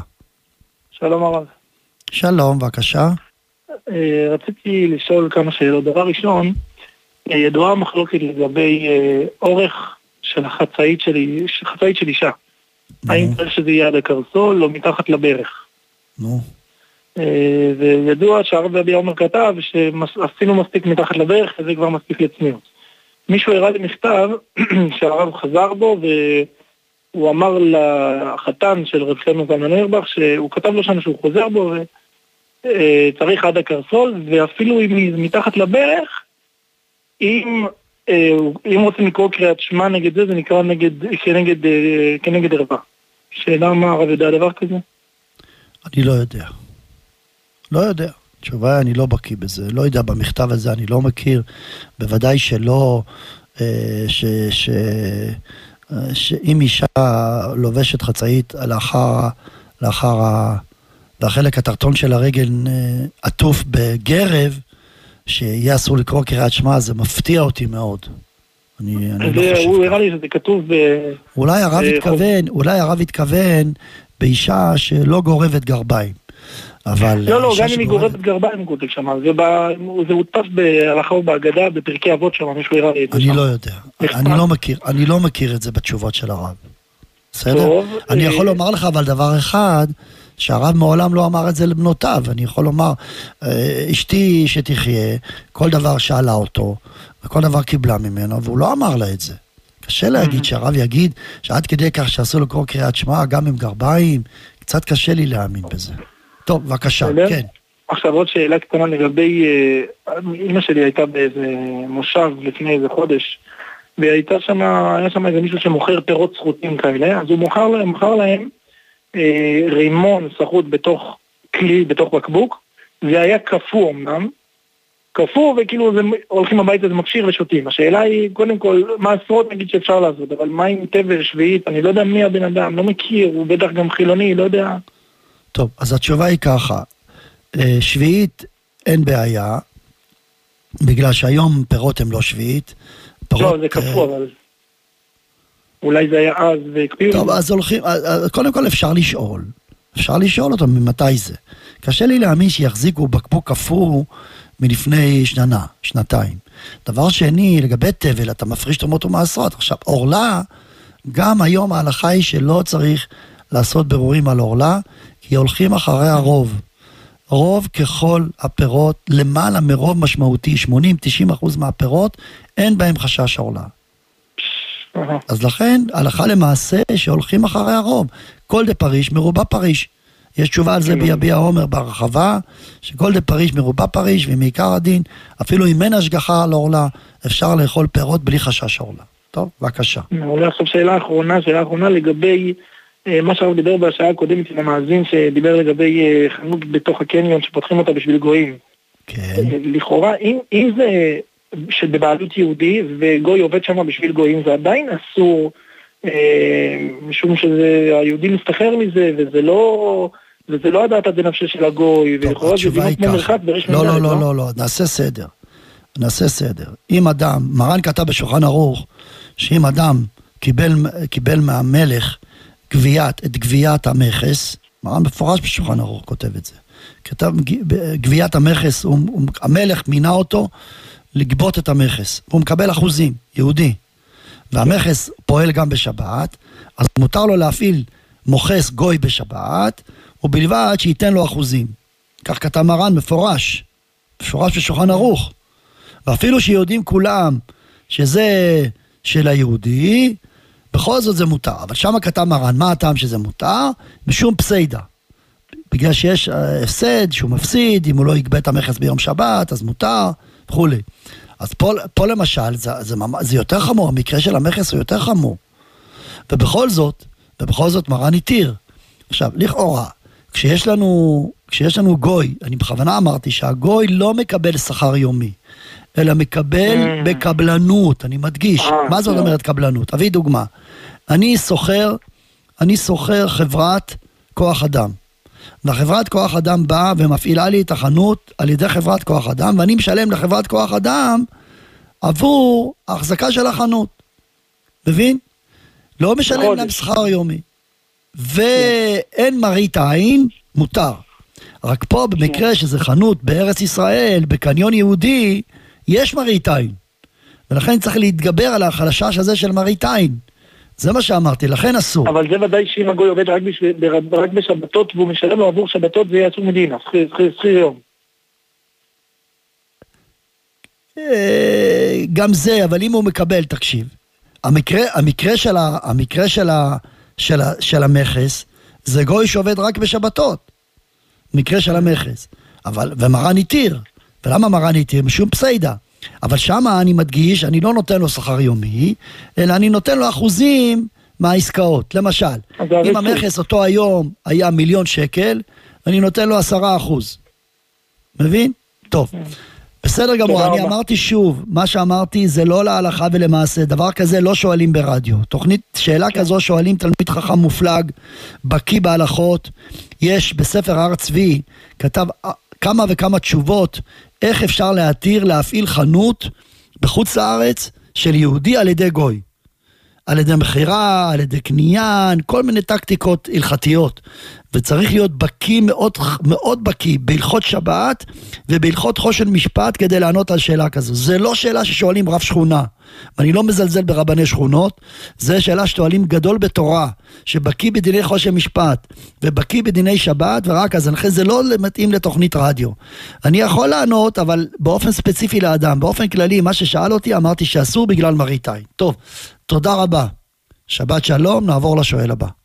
שלום הרב. שלום, בבקשה. אה, רציתי לשאול כמה שאלות. דבר ראשון, אה, ידועה המחלוקת לגבי אה, אורך של החצאית של, איש- חצאית של אישה. האם צריך שזה יהיה עד הקרסול או מתחת לברך? נו. וידוע שהרב אבי עומר כתב שעשינו מספיק מתחת לברך וזה כבר מספיק לצניעות. מישהו הראה לי מכתב שהרב חזר בו והוא אמר לחתן של רב חנו זלמן אוירבך שהוא כתב לו שם שהוא חוזר בו וצריך עד הקרסול ואפילו אם היא מתחת לברך אם, אה, אם רוצים לקרוא קריאת שמע נגד זה זה נקרא נגד, כנגד, אה, כנגד ערווה. שאלה מה הרב יודע דבר כזה? אני לא יודע. לא יודע. התשובה היא, אני לא בקיא בזה. לא יודע, במכתב הזה אני לא מכיר. בוודאי שלא אה, ש, ש, אה, שאם אישה לובשת חצאית לאחר, לאחר ה... והחלק התחתון של הרגל אה, עטוף בגרב, שיהיה אסור לקרוא קריאת שמע, זה מפתיע אותי מאוד. אני, אני לא חושב. הוא הראה לי שזה כתוב ב... אולי הרב אה, התכוון, אולי הרב התכוון באישה שלא גורבת גרביים. אבל לא, לא, אישה גם אם היא גורבת גרביים כותב שם, זה הודפס בהלכה ובהגדה, בפרקי אבות שם, מישהו הראה לי את זה אני. לא יודע, אני לא מכיר, אני לא מכיר את זה בתשובות של הרב. בסדר? אני אה, יכול לומר לך אבל דבר אחד, שהרב מעולם לא אמר את זה לבנותיו. אני יכול לומר, אה, אשתי שתחיה, כל דבר שאלה אותו, וכל דבר קיבלה ממנו, והוא לא אמר לה את זה. קשה להגיד שהרב יגיד שעד כדי כך שאסור לקרוא קריאת שמע, גם עם גרביים, קצת קשה לי להאמין בזה. טוב, בבקשה? כן. עכשיו עוד שאלה קטנה לגבי, אה, אימא שלי הייתה באיזה מושב לפני איזה חודש, והייתה שם, היה שם איזה מישהו שמוכר פירות סחוטים כאלה, אז הוא מוכר להם, מכר להם אה, רימון סחוט בתוך כלי, בתוך בקבוק, זה היה קפוא אמנם, קפוא וכאילו זה, הולכים הביתה זה מכשיר ושותים. השאלה היא, קודם כל, מה עשרות נגיד שאפשר לעשות, אבל מה עם תבל שביעית, אני לא יודע מי הבן אדם, לא מכיר, הוא בטח גם חילוני, לא יודע. טוב, אז התשובה היא ככה, אה, שביעית אין בעיה, בגלל שהיום פירות הם לא שביעית. פירות, לא, זה קפוא, אבל... אולי זה היה אז והקפיאו. טוב, אז הולכים, אז קודם כל אפשר לשאול. אפשר לשאול אותו ממתי זה. קשה לי להאמין שיחזיקו בקבוק קפוא מלפני שנה, שנתיים. דבר שני, לגבי תבל, אתה מפריש תרומות ומעשרות. עכשיו, עורלה, גם היום ההלכה היא שלא צריך לעשות בירורים על עורלה, כי הולכים אחרי הרוב. רוב ככל הפירות, למעלה מרוב משמעותי, 80-90 אחוז מהפירות, אין בהם חשש עורלה. אז לכן, הלכה למעשה, שהולכים אחרי הרוב. כל דה פריש מרובע פריש. יש תשובה על זה ביביע עומר בהרחבה, שכל דה פריש מרובע פריש, ומעיקר הדין, אפילו אם אין השגחה על עורלה, אפשר לאכול פירות בלי חשש עורלה. טוב, בבקשה. אולי עכשיו שאלה אחרונה, שאלה אחרונה לגבי מה שהרב דיבר בשעה הקודמת עם המאזין שדיבר לגבי אה, חנות בתוך הקניון שפותחים אותה בשביל גויים. כן. לכאורה, אם, אם זה שבבעלות יהודי וגוי עובד שם בשביל גויים, זה עדיין אסור, אה, משום שהיהודי מסתחרר מזה, וזה לא... וזה לא הדעת הדנפשה של הגוי, ולכאורה זה דינות כמו. מרחק בריש לא, מדעת, לא, לא, לא, לא, נעשה סדר. נעשה סדר. אם אדם, מרן כתב בשולחן ערוך, שאם אדם קיבל, קיבל מהמלך גביית, את גביית המכס, מרן מפורש בשולחן ערוך כותב את זה. כתב גביית המכס, הוא, הוא, המלך מינה אותו לגבות את המכס. הוא מקבל אחוזים, יהודי. והמכס פועל גם בשבת, אז מותר לו להפעיל מוכס גוי בשבת, ובלבד שייתן לו אחוזים. כך כתב מרן מפורש, מפורש בשולחן ערוך. ואפילו שיודעים כולם שזה של היהודי, בכל זאת זה מותר. אבל שם כתב מרן, מה הטעם שזה מותר? משום פסיידה. בגלל שיש אה, הפסד שהוא מפסיד, אם הוא לא יגבה את המכס ביום שבת, אז מותר, וכולי. אז פה, פה למשל, זה, זה, זה יותר חמור, המקרה של המכס הוא יותר חמור. ובכל זאת, ובכל זאת מרן התיר. עכשיו, לכאורה, כשיש לנו, כשיש לנו גוי, אני בכוונה אמרתי שהגוי לא מקבל שכר יומי, אלא מקבל Mm. בקבלנות, אני מדגיש. אה, מה זאת לא. אומרת קבלנות? אביא דוגמה. אני סוחר, אני סוחר חברת כוח אדם. והחברת כוח אדם באה ומפעילה לי את החנות על ידי חברת כוח אדם, ואני משלם לחברת כוח אדם עבור ההחזקה של החנות. מבין? לא משלם להם שכר יומי. ואין מראית עין, מותר. רק פה במקרה שזה חנות בארץ ישראל, בקניון יהודי, יש מראית עין. ולכן צריך להתגבר על החשש הזה של מראית עין. זה מה שאמרתי, לכן אסור. אבל זה ודאי שאם הגוי עובד רק, בר- רק בשבתות והוא משלם לו עבור שבתות זה יהיה אסור מדינה, שכיר יום. אה, גם זה, אבל אם הוא מקבל, תקשיב, המקרה, המקרה, של, ה, המקרה של, ה, של, ה, של המכס, זה גוי שעובד רק בשבתות. מקרה של המכס. אבל, ומרן התיר. ולמה מרן התיר? משום פסיידה. אבל שמה אני מדגיש, אני לא נותן לו שכר יומי, אלא אני נותן לו אחוזים מהעסקאות. למשל, אם. המכס אותו היום היה מיליון שקל, אני נותן לו עשרה אחוז. מבין? טוב. בסדר. בסדר גמור, אני. אמרתי שוב, מה שאמרתי זה לא להלכה ולמעשה, דבר כזה לא שואלים ברדיו. תוכנית, שאלה כזו שואלים תלמיד חכם מופלג, בקיא בהלכות. יש בספר הר צבי, כתב אה, כמה וכמה תשובות, איך אפשר להתיר להפעיל חנות בחוץ לארץ של יהודי על ידי גוי. על ידי מכירה, על ידי קניין, כל מיני טקטיקות הלכתיות. וצריך להיות בקיא מאוד, מאוד בקיא בהלכות שבת ובהלכות חושן משפט כדי לענות על שאלה כזו. זה לא שאלה ששואלים רב שכונה, ואני לא מזלזל ברבני שכונות, זה שאלה ששואלים גדול בתורה, שבקיא בדיני חושן משפט ובקיא בדיני שבת, ורק אז, לכן זה לא מתאים לתוכנית רדיו. אני יכול לענות, אבל באופן ספציפי לאדם, באופן כללי, מה ששאל אותי, אמרתי שאסור בגלל מראית עין. טוב, תודה רבה. שבת שלום, נעבור לשואל הבא.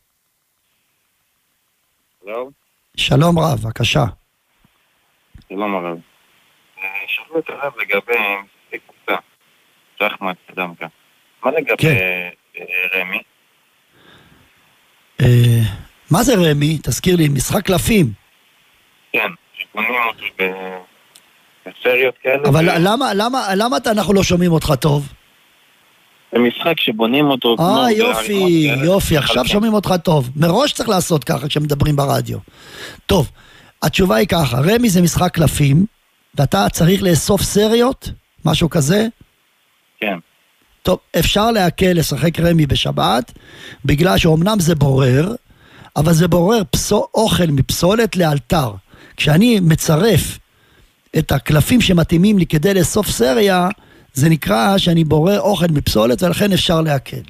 שלום. שלום רב, בבקשה. שלום הרב. אה, שאלו את הרב לגבי קבוצה, שחמט דמקה. מה לגבי כן. אה, רמי? אה, מה זה רמי? תזכיר לי, משחק קלפים. כן, שקונים אותו ב- בסריות כאלה. אבל למה, למה, למה אתה- אנחנו לא שומעים אותך טוב? זה משחק שבונים אותו. אה, יופי. יופי, עכשיו. שומעים אותך טוב. מראש צריך לעשות ככה כשמדברים ברדיו. טוב, התשובה היא ככה, רמי זה משחק קלפים, ואתה צריך לאסוף סריות, משהו כזה. כן. טוב, אפשר להקל לשחק רמי בשבת, בגלל שאומנם זה בורר, אבל זה בורר פסו, אוכל מפסולת לאלתר. כשאני מצרף את הקלפים שמתאימים לי כדי לאסוף סריה, זה נקרא שאני בורר אוכל מפסולת, ולכן אפשר להקל.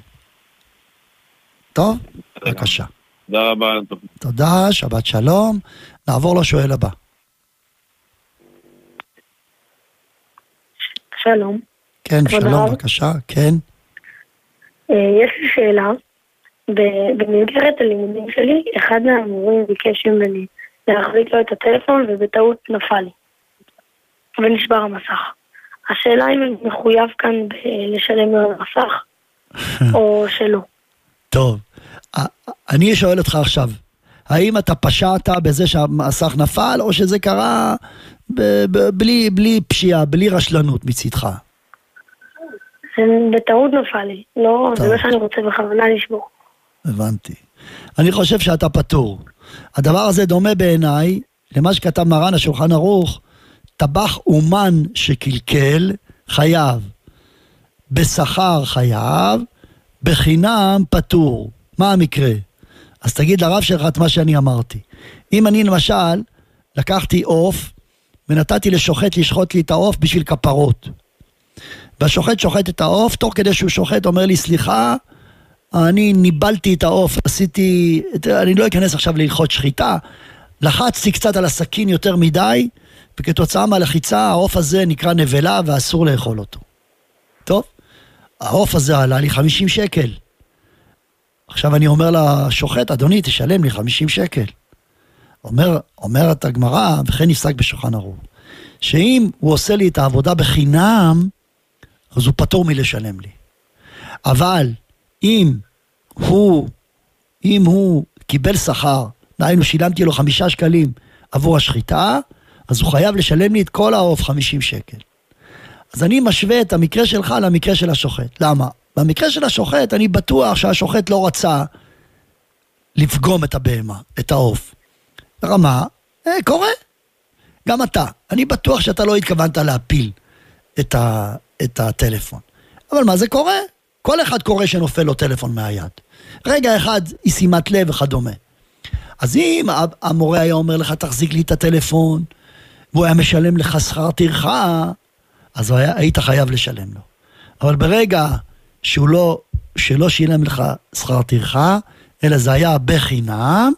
טוב? בבקשה. תודה רבה. תודה, שבת שלום. נעבור לשואל הבא. שלום. כן, שלום, הרב. בבקשה, כן. אה, יש לי שאלה. במסגרת הלימודים שלי, אחד מהמורים ביקש ממני להחזיק לו את הטלפון ובטעות נפל לי. ונשבר המסך. השאלה אם מחויב כאן לשלם על המסך, או שלא. טוב, אני שואל אותך עכשיו, האם אתה פשעת בזה שהמסך נפל, או שזה קרה בלי, בלי פשיעה, בלי רשלנות מצידך? זה בטעות נפל לי. לא, זה לא שאני רוצה בכוונה לשבור. הבנתי. אני חושב שאתה פטור. הדבר הזה דומה בעיניי למה שכתב מרן השולחן ערוך, טבח אומן שקלקל, חייב. בשכר חייב, בחינם פטור. מה המקרה? אז תגיד לרב שלך את מה שאני אמרתי. אם אני למשל לקחתי עוף ונתתי לשוחט לשחוט לי את העוף בשביל כפרות. והשוחט שוחט את העוף, תוך כדי שהוא שוחט אומר לי, סליחה, אני ניבלתי את העוף, עשיתי, אני לא אכנס עכשיו להלכות שחיטה, לחצתי קצת על הסכין יותר מדי, וכתוצאה מהלחיצה העוף הזה נקרא נבלה ואסור לאכול אותו. טוב, העוף הזה עלה לי 50 שקל. עכשיו אני אומר לשוחט, אדוני, תשלם לי 50 שקל. אומר, אומרת הגמרא, וכן נפסק בשולחן ערוך, שאם הוא עושה לי את העבודה בחינם, אז הוא פטור מלשלם לי. אבל אם הוא, אם הוא קיבל שכר, דהיינו שילמתי לו חמישה שקלים עבור השחיטה, אז הוא חייב לשלם לי את כל העוף 50 שקל. אז אני משווה את המקרה שלך למקרה של השוחט. למה? במקרה של השוחט אני בטוח שהשוחט לא רצה לפגום את הבהמה, את העוף. רמה, אה, קורה. גם אתה. אני בטוח שאתה לא התכוונת להפיל את, ה, את הטלפון. אבל מה זה קורה? כל אחד קורה שנופל לו טלפון מהיד. רגע אחד אי שימת לב וכדומה. אז אם המורה היה אומר לך, תחזיק לי את הטלפון, והוא היה משלם לך שכר טרחה, אז היה, היית חייב לשלם לו. אבל ברגע שהוא לא, שלא שילם לך שכר טרחה, אלא זה היה בחינם,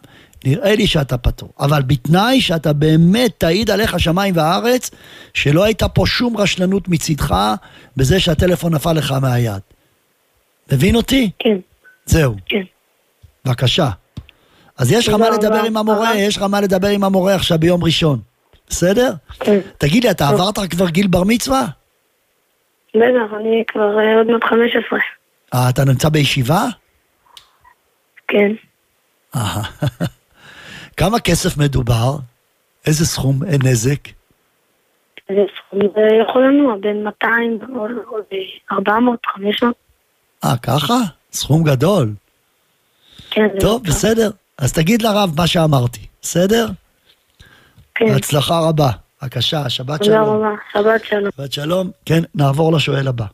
נראה לי שאתה פטור. אבל בתנאי שאתה באמת תעיד עליך שמיים וארץ, שלא הייתה פה שום רשלנות מצידך בזה שהטלפון נפל לך מהיד. מבין אותי? כן. זהו. כן. בבקשה. אז יש לך מה לדבר. עם המורה, יש לך מה לדבר עם המורה עכשיו ביום ראשון. בסדר? כן. תגיד לי, אתה עברת כבר גיל בר מצווה? בטח, אני כבר אה, עוד מעט 15. אה, אתה נמצא בישיבה? כן. כמה כסף מדובר? איזה סכום אה, נזק? זה סכום, זה יכול לנוע בין 200 או 400, 500. אה, ככה? סכום גדול. כן, טוב, בסדר. אז תגיד לרב מה שאמרתי, בסדר? כן. בהצלחה רבה. בבקשה, שבת תודה שלום. רבה, שבת שלום. שבת שלום. כן, נעבור לשואל הבא.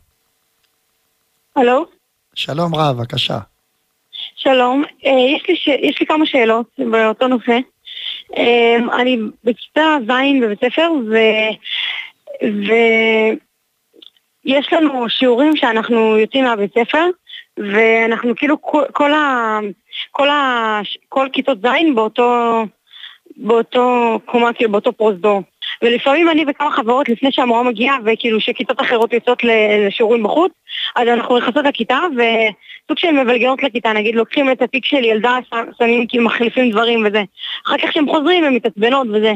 הלו? שלום רב, בבקשה. שלום, אה, יש לי, ש... יש לי כמה שאלות באותו נושא. אה, אני בכיתה ז' בבית ספר, ו... ויש לנו שיעורים שאנחנו יוצאים מהבית ספר, ואנחנו כאילו כל, כל, ה... כל, ה... כל כיתות ז' באותו, באותו קומה, כאילו באותו פרוזדור. ולפעמים אני וכמה חברות לפני שהמורה מגיעה וכאילו שכיתות אחרות יוצאות לשיעורים בחוץ אז אנחנו נכנסות לכיתה וסוג של מבלגנות לכיתה. נגיד לוקחים את התיק של ילדה שמים כאילו מחליפים דברים וזה. אחר כך כשהם חוזרים הם מתעצבנות וזה.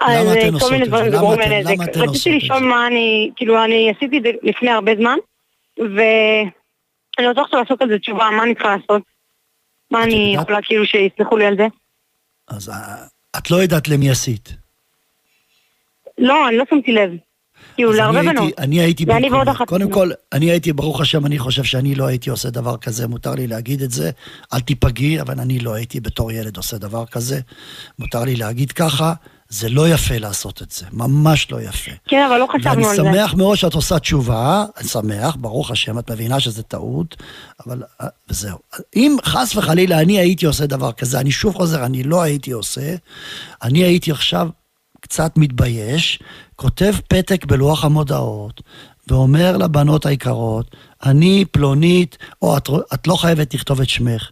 אז אתן עושות כל מיני את זה? דברים למה אתן- לנזק למה אתן עושות רציתי את לשאול מה אני כאילו אני עשיתי את זה לפני הרבה זמן ואני רוצה עכשיו לעשות על זה תשובה מה אני צריכה לעשות? מה אני יכולה כאילו שיסלחו לי על זה? אז אה, את לא יודעת למי עשית. לא אני לא שמתי לב כאילו להרבה אני הייתי- בנות אני הייתי ואני ועוד. אחת קודם כל, אני הייתי, ברוך השם, אני חושב שאני לא הייתי עושה דבר כזה, מותר לי להגיד את זה. אל תיפגעי, אבל אני לא הייתי בתור ילד עושה דבר כזה. מותר לי להגיד ככה, זה לא יפה לעשות את זה, ממש לא יפה. כן אבל לא חשבנו על זה ואני שמח מאוד שאת עושה תשובה, אני שמח, ברוך השם, את מבינה שזה טעות, אבל אה, וזהו. אם חס וחלילה אני הייתי עושה דבר כזה, אני שוב חוזר, אני לא הייתי עושה, אני הייתי עכשיו קצת מתבייש, כותב פתק בלוח המודעות, ואומר לבנות היקרות, אני פלונית, או את, את לא חייבת לכתוב את שמך,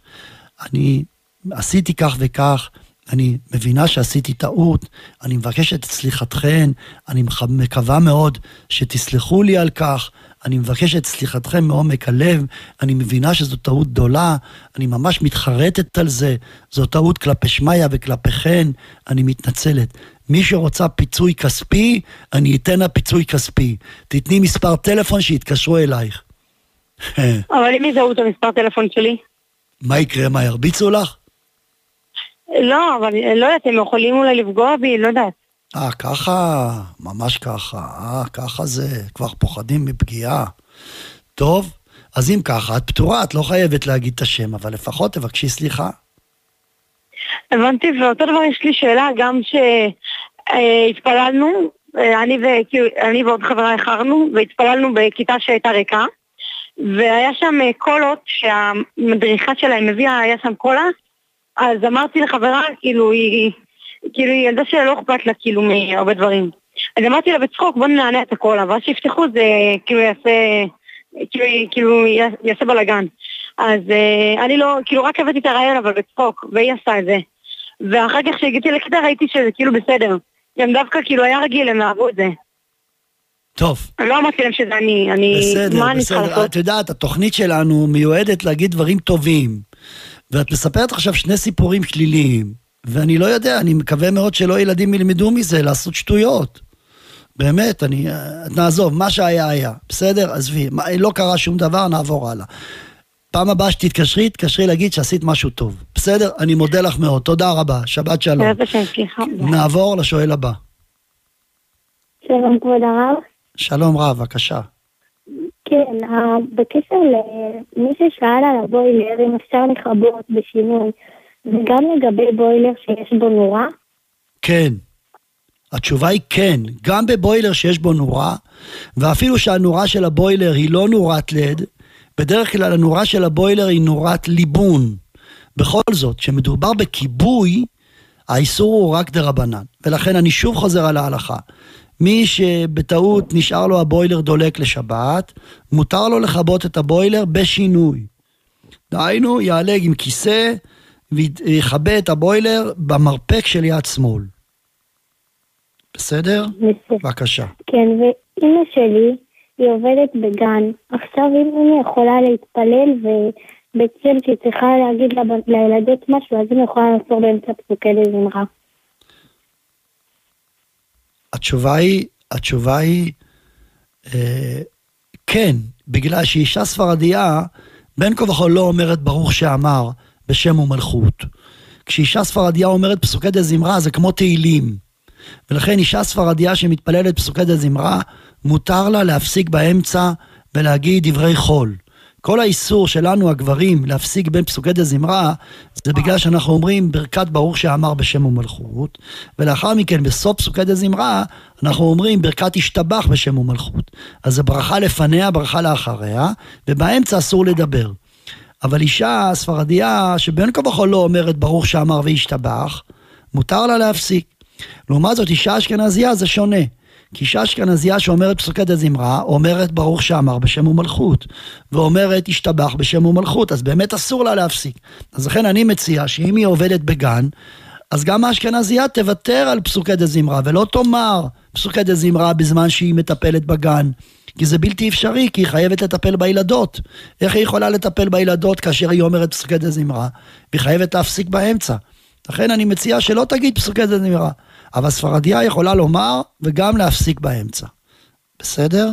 אני עשיתי כך וכך, אני מבינה שעשיתי טעות, אני מבקשת את סליחתכן, אני מקווה מאוד שתסלחו לי על כך, אני מבקש את סליחתכם מעומק הלב, אני מבינה שזו טעות גדולה, אני ממש מתחרטת על זה, זו טעות כלפי שמיא וכלפיכן, אני מתנצלת. מי שרוצה פיצוי כספי, אני אתן לה פיצוי כספי. תתני מספר טלפון שיתקשרו אלייך. אבל אם יזהו את המספר טלפון שלי מה יקרה? מה, ירביצו לך? לא, אבל לא יודעת, הם יכולים אולי לפגוע בי, לא יודעת. אה, ככה? ממש ככה. אה, ככה זה. כבר פוחדים מפגיעה. טוב, אז אם ככה, את פטורה, את לא חייבת להגיד את השם, אבל לפחות תבקשי סליחה. הבנתי, ואותו דבר יש לי שאלה, גם שהתפללנו, אני, ו... אני ועוד חברה איחרנו, והתפללנו בכיתה שהייתה ריקה, והיה שם אה, קולות שהמדריכה שלהם הביאה, היה שם קולה, אז אמרתי לחברה, כאילו, היא, כאילו, היא ילדה שלא אכפת לה, כאילו, מהרבה דברים. אז אמרתי לה בצחוק, בוא נענה את הקולה, ואז שיפתחו זה, כאילו, יעשה, כאילו, כאילו, יעשה בלאגן. אז אה, אני לא, כאילו, רק הבאתי את הרעיון, אבל בצחוק, והיא עשה את זה. ואחר כך כשהגעתי לכיתה ראיתי שזה כאילו בסדר. הם דווקא כאילו היה רגיל, הם אהבו את זה. טוב. לא אמרתי להם שזה אני, אני, בסדר, בסדר. את יודעת, התוכנית שלנו מיועדת להגיד דברים טובים. ואת מספרת עכשיו שני סיפורים שליליים, ואני לא יודע, אני מקווה מאוד שלא ילדים ילמדו מזה לעשות שטויות. באמת, אני... אה, נעזוב, מה שהיה היה. בסדר? עזבי. לא קרה שום דבר, נעבור הלאה. פעם הבאה שתתקשרי, תתקשרי להגיד שעשית משהו טוב. בסדר? אני מודה לך מאוד. תודה רבה. שבת שלום. נעבור לשואל הבא. שלום כבוד הרב. שלום רב, בבקשה. כן, ה- בקשר למי ששאל על הבוילר, אם אפשר לכבות בשינוי, וגם לגבי בוילר שיש בו נורה, כן. התשובה היא כן, גם בבוילר שיש בו נורה, ואפילו שהנורה של הבוילר היא לא נורת לד, בדרך כלל הנורה של הבוילר היא נורת ליבון. בכל זאת, כשמדובר בכיבוי, האיסור הוא רק דה רבנן. ולכן אני שוב חוזר על ההלכה. מי שבטעות נשאר לו הבוילר דולק לשבת, מותר לו לכבות את הבוילר בשינוי. דהיינו, יעלה עם כיסא ויכבה את הבוילר במרפק של יד שמאל. בסדר? בבקשה. כן, ואימא שלי, היא עובדת בגן. עכשיו אם אני יכולה להתפלל ובעצם שהיא צריכה להגיד לילדות משהו, אז אני יכולה לעצור באמצע פסוקי דזמרה. התשובה היא, התשובה היא, אה, כן, בגלל שאישה ספרדיה, בין כה וכה לא אומרת ברוך שאמר בשם ומלכות. כשאישה ספרדיה אומרת פסוקי דה זמרה זה כמו תהילים. ולכן אישה ספרדיה שמתפללת פסוקי דה זמרה, מותר לה להפסיק באמצע ולהגיד דברי חול. כל האיסור שלנו הגברים להפסיק בין פסוקי דה זמרה זה בגלל שאנחנו אומרים ברכת ברוך שאמר בשם ומלכות ולאחר מכן בסוף פסוקי דה זמרה אנחנו אומרים ברכת השתבח בשם ומלכות. אז זה ברכה לפניה ברכה לאחריה ובאמצע אסור לדבר. אבל אישה ספרדיה שבין כה וכה לא אומרת ברוך שאמר והשתבח מותר לה להפסיק. לעומת זאת אישה אשכנזייה זה שונה אישה אשכנזייה שאומרת פסוקי דה זמרה, אומרת ברוך שאמר בשם ומלכות, ואומרת השתבח בשם ומלכות, אז באמת אסור לה להפסיק. אז לכן אני מציע שאם היא עובדת בגן, אז גם האשכנזייה תוותר על פסוקי דה זמרה, ולא תאמר פסוקי דה זמרה בזמן שהיא מטפלת בגן. כי זה בלתי אפשרי, כי היא חייבת לטפל בילדות. איך היא יכולה לטפל בילדות כאשר היא אומרת פסוקי דה זמרה? והיא חייבת להפסיק באמצע. לכן אני מציע שלא תגיד פסוקי דה זמרה. אבל ספרדיה יכולה לומר וגם להפסיק באמצע. בסדר?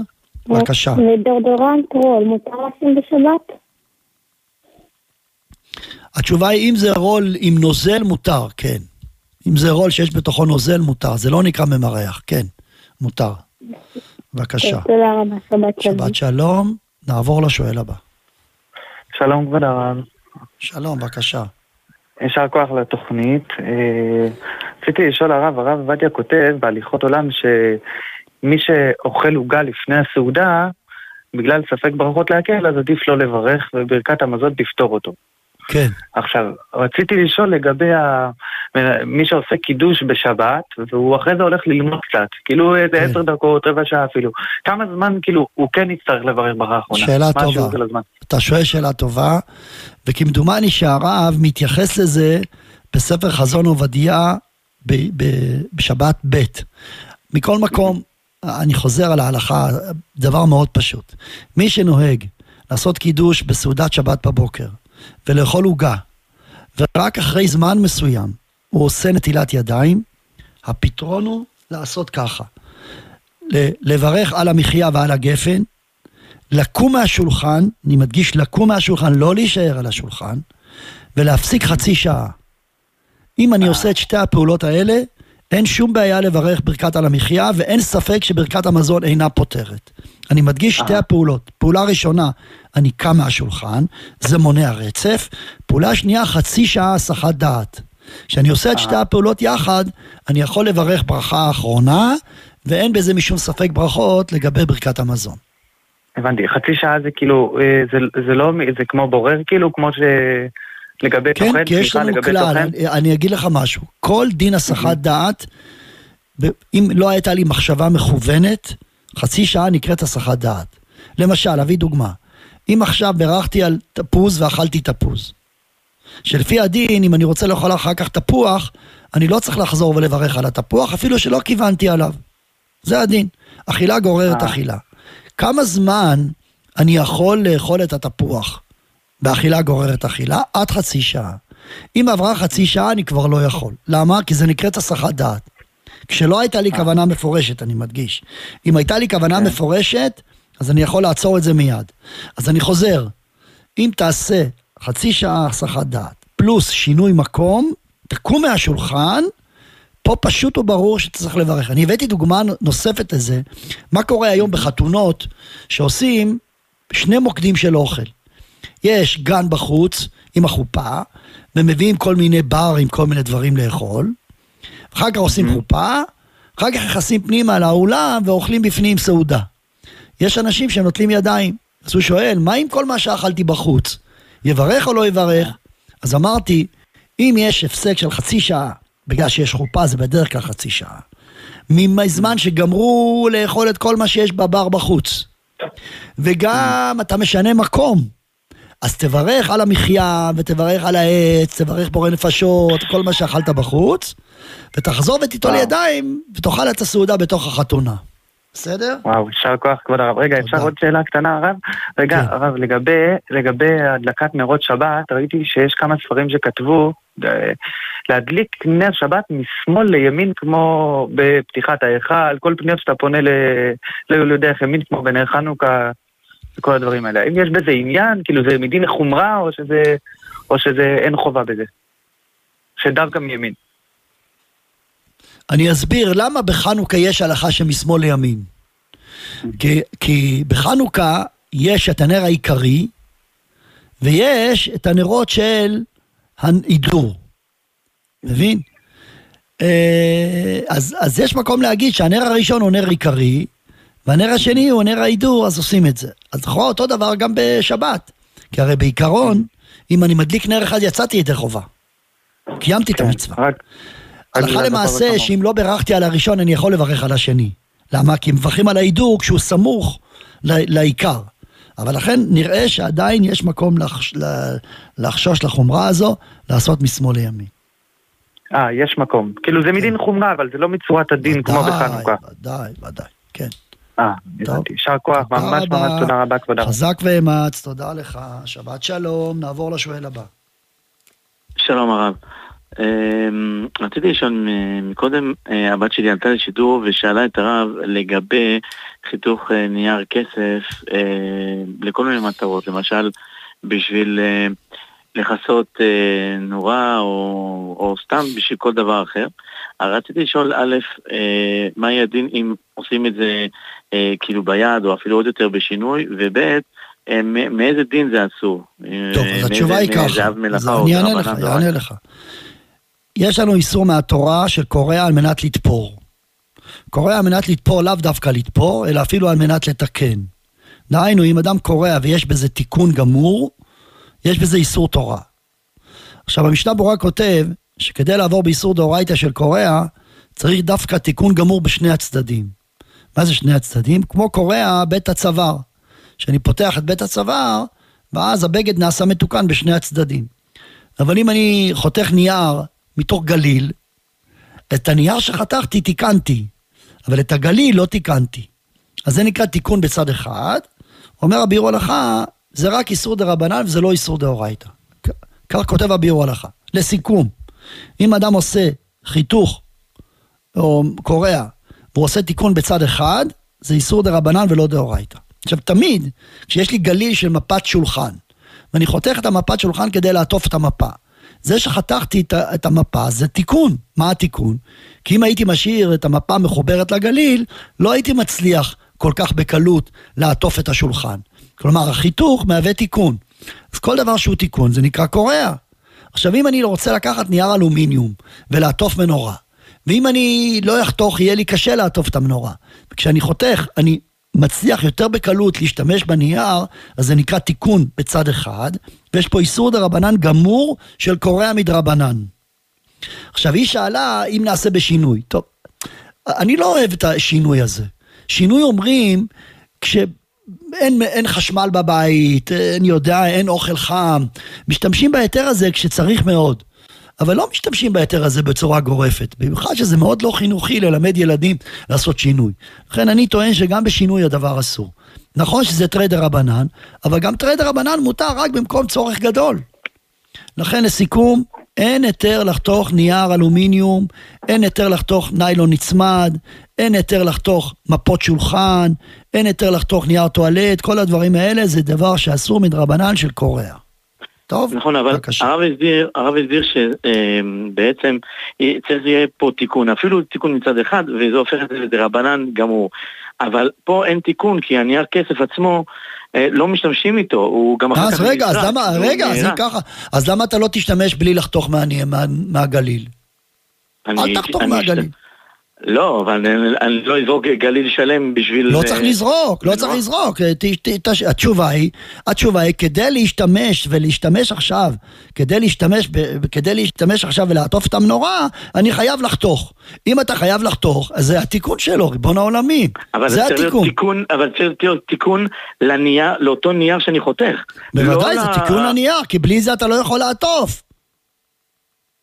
בבקשה. לדורדורנט רול, מותר לשים בשבת? התשובה היא אם זה רול עם נוזל מותר, כן. אם זה רול שיש בתוכו נוזל מותר, זה לא נקרא ממרח, כן, מותר. בבקשה. תודה רבה, שבת שלום. שבת שלום, נעבור לשואל הבא. שלום כבוד הרב. שלום, בבקשה. יישר כוח לתוכנית. רציתי לשאול הרב, הרב עובדיה כותב בהליכות עולם שמי שאוכל עוגה לפני הסעודה, בגלל ספק ברכות להקל, אז עדיף לא לברך וברכת המזון תפתור אותו. כן. עכשיו, רציתי לשאול לגבי ה... מי שעושה קידוש בשבת, והוא אחרי זה הולך ללמוד קצת, כאילו איזה כן. עשר דקות, רבע שעה אפילו. כמה זמן, כאילו, הוא כן יצטרך לברך ברכה האחרונה? שאלה טובה. אתה שואל שאלה טובה, וכמדומני שהרב מתייחס לזה בספר חזון עובדיה ב- ב- בשבת ב'. מכל מקום, אני חוזר על ההלכה, דבר מאוד פשוט. מי שנוהג לעשות קידוש בסעודת שבת בבוקר ולאכול עוגה, ורק אחרי זמן מסוים הוא עושה נטילת ידיים, הפתרון הוא לעשות ככה. לברך על המחיה ועל הגפן, לקום מהשולחן, אני מדגיש לקום מהשולחן, לא להישאר על השולחן, ולהפסיק חצי שעה. אם אני עושה את שתי הפעולות האלה, אין שום בעיה לברך ברכת על המחיה, ואין ספק שברכת המזון אינה פותרת. אני מדגיש שתי הפעולות. פעולה ראשונה, אני קם מהשולחן, זה מונע רצף. פעולה שנייה, חצי שעה הסחת דעת. כשאני עושה את שתי הפעולות יחד, אני יכול לברך ברכה אחרונה, ואין בזה משום ספק ברכות לגבי ברכת המזון. הבנתי, חצי שעה זה כאילו, אה, זה, זה לא, זה כמו בורר כאילו, כמו ש... לגבי כן, יש סליחה, לנו לגבי כלל, טוחן? אני, אני אגיד לך משהו, כל דין הסחת דעת, ב- אם לא הייתה לי מחשבה מכוונת, חצי שעה נקראת הסחת דעת. למשל, אביא דוגמה, אם עכשיו בירכתי על תפוז ואכלתי תפוז, שלפי הדין, אם אני רוצה לאכול אחר כך תפוח, אני לא צריך לחזור ולברך על התפוח, אפילו שלא כיוונתי עליו. זה הדין. אכילה גוררת אה. אכילה. כמה זמן אני יכול לאכול את התפוח באכילה גוררת אכילה? עד חצי שעה. אם עברה חצי שעה אני כבר לא יכול. למה? כי זה נקראת הסחת דעת. כשלא הייתה לי כוונה מפורשת, אני מדגיש. אם הייתה לי כוונה מפורשת, אז אני יכול לעצור את זה מיד. אז אני חוזר, אם תעשה חצי שעה הסחת דעת, פלוס שינוי מקום, תקום מהשולחן, פה פשוט וברור שצריך לברך. אני הבאתי דוגמה נוספת לזה, מה קורה היום בחתונות שעושים שני מוקדים של אוכל. יש גן בחוץ עם החופה, ומביאים כל מיני בר עם כל מיני דברים לאכול, אחר כך עושים חופה, אחר כך נכנסים פנימה לאולם ואוכלים בפנים סעודה. יש אנשים שנוטלים ידיים, אז הוא שואל, מה עם כל מה שאכלתי בחוץ? יברך או לא יברך? אז אמרתי, אם יש הפסק של חצי שעה, בגלל שיש חופה זה בדרך כלל חצי שעה, מזמן שגמרו לאכול את כל מה שיש בבר בחוץ, וגם אתה משנה מקום, אז תברך על המחיה, ותברך על העץ, תברך בורא נפשות, כל מה שאכלת בחוץ, ותחזור ותיטול ידיים, ותאכל את הסעודה בתוך החתונה. בסדר? וואו, יישר כוח כבוד הרב. רגע, אפשר עוד שאלה קטנה הרב? רגע, כן. הרב, לגבי, לגבי הדלקת נרות שבת, ראיתי שיש כמה ספרים שכתבו אה, להדליק נר שבת משמאל לימין כמו בפתיחת ההיכל, כל פניות שאתה פונה ל... לא יודע איך ימין כמו בנר חנוכה וכל הדברים האלה. האם יש בזה עניין? כאילו זה מדין לחומרה או שזה, או שזה אין חובה בזה? שדווקא מימין. אני אסביר למה בחנוכה יש הלכה שמשמאל לימין. כי, כי בחנוכה יש את הנר העיקרי, ויש את הנרות של ההידור. מבין? אה, אז, אז יש מקום להגיד שהנר הראשון הוא נר עיקרי, והנר השני הוא נר ההידור, אז עושים את זה. אז לכאורה אותו דבר גם בשבת. כי הרי בעיקרון, אם אני מדליק נר אחד, יצאתי ידי חובה. קיימתי את המצווה. הלכה למעשה, שאם לא בירכתי על הראשון, אני יכול לברך על השני. למה? כי מברכים על ההידור כשהוא סמוך לעיקר. אבל לכן נראה שעדיין יש מקום לחש, לחשוש לחומרה הזו, לעשות משמאל לימין. אה, יש מקום. כאילו זה מדין חומרה, אבל זה לא מצורת הדין כמו בחנוכה. ודאי, ודאי, כן. אה, הבנתי. יישר כוח, ממש ממש תודה רבה, כבוד הרב. חזק ואמץ, תודה לך, שבת שלום, נעבור לשואל הבא. שלום הרב. אמ, רציתי לשאול מ- מקודם, אה, הבת שלי עלתה לשידור ושאלה את הרב לגבי חיתוך אה, נייר כסף אה, לכל מיני מטרות, למשל בשביל אה, לכסות אה, נורה או, או סתם בשביל כל דבר אחר. רציתי לשאול, א', אה, מה יהיה הדין אם עושים את זה אה, כאילו ביד או אפילו עוד יותר בשינוי, וב', אה, מאיזה דין זה אסור? טוב, אז התשובה היא ככה, אז אני אענה לך, אענה לך. יש לנו איסור מהתורה של קורע על מנת לתפור. קורע על מנת לתפור לאו דווקא לתפור, אלא אפילו על מנת לתקן. דהיינו, אם אדם קורע ויש בזה תיקון גמור, יש בזה איסור תורה. עכשיו, המשנה ברורה כותב שכדי לעבור באיסור דאורייתא של קורע, צריך דווקא תיקון גמור בשני הצדדים. מה זה שני הצדדים? כמו קורע בית הצוואר. שאני פותח את בית הצוואר, ואז הבגד נעשה מתוקן בשני הצדדים. אבל אם אני חותך נייר מתוך גליל, את הנייר שחתכתי תיקנתי, אבל את הגליל לא תיקנתי. אז זה נקרא תיקון בצד אחד. אומר הביאור הלכה, זה רק איסור דה רבנן וזה לא איסור דאורייתא. כך כותב הביאור הלכה. לסיכום, אם אדם עושה חיתוך או קורע, והוא עושה תיקון בצד אחד, זה איסור דה רבנן ולא דאורייתא. עכשיו, תמיד, כשיש לי גליל של מפת שולחן, ואני חותך את המפת שולחן כדי לעטוף את המפה, זה שחתכתי את, המפה זה תיקון. מה התיקון? כי אם הייתי משאיר את המפה מחוברת לגליל, לא הייתי מצליח כל כך בקלות לעטוף את השולחן. כלומר, החיתוך מהווה תיקון. אז כל דבר שהוא תיקון זה נקרא קורע. עכשיו, אם אני רוצה לקחת נייר אלומיניום ולעטוף מנורה, ואם אני לא אחתוך, יהיה לי קשה לעטוף את המנורה. וכשאני חותך, אני מצליח יותר בקלות להשתמש בנייר, אז זה נקרא תיקון בצד אחד, ויש פה איסור דה רבנן גמור של קורע מדרבנן. עכשיו, היא שאלה אם נעשה בשינוי. טוב, אני לא אוהב את השינוי הזה. שינוי אומרים, כשאין אין חשמל בבית, אני יודע, אין אוכל חם, משתמשים בהיתר הזה כשצריך מאוד. אבל לא משתמשים בהיתר הזה בצורה גורפת. במיוחד שזה מאוד לא חינוכי ללמד ילדים לעשות שינוי. לכן אני טוען שגם בשינוי הדבר אסור. נכון שזה תרי דרבנן, אבל גם תרי דרבנן מותר רק במקום צורך גדול. לכן לסיכום, אין היתר לחתוך נייר אלומיניום, אין היתר לחתוך ניילון נצמד, אין היתר לחתוך מפות שולחן, אין היתר לחתוך נייר טואלט, כל הדברים האלה זה דבר שאסור מדרבנן של קוריאה. טוב, נכון, אבל הרב הסביר, הרב הסביר שבעצם צריך שיהיה פה תיקון, אפילו תיקון מצד אחד, וזה הופך את זה לדרבנן גמור. אבל פה אין תיקון, כי הנייר כסף עצמו, אה, לא משתמשים איתו, הוא גם אחר כך... אז רגע, אז למה, רגע, אז אם. ככה, אז למה אתה לא תשתמש בלי לחתוך מה- מה- מהגליל? אל תחתוך מהגליל. לא, אבל אני- אני לא אזרוק גליל שלם בשביל... לא אה, צריך לזרוק, לא צריך לזרוק. ת- ת- ת- התשובה היא, התשובה היא, כדי להשתמש ולהשתמש עכשיו, כדי להשתמש, ב- כדי להשתמש עכשיו ולעטוף את המנורה, אני חייב לחתוך. אם אתה חייב לחתוך, אז זה התיקון שלו, ריבון העולמים. אבל זה התיקון. תיקון, אבל צריך להיות תיקון לנייר, לאותו נייר שאני חותך. בוודאי, לא זה ל- תיקון לנייר, כי בלי זה אתה לא יכול לעטוף.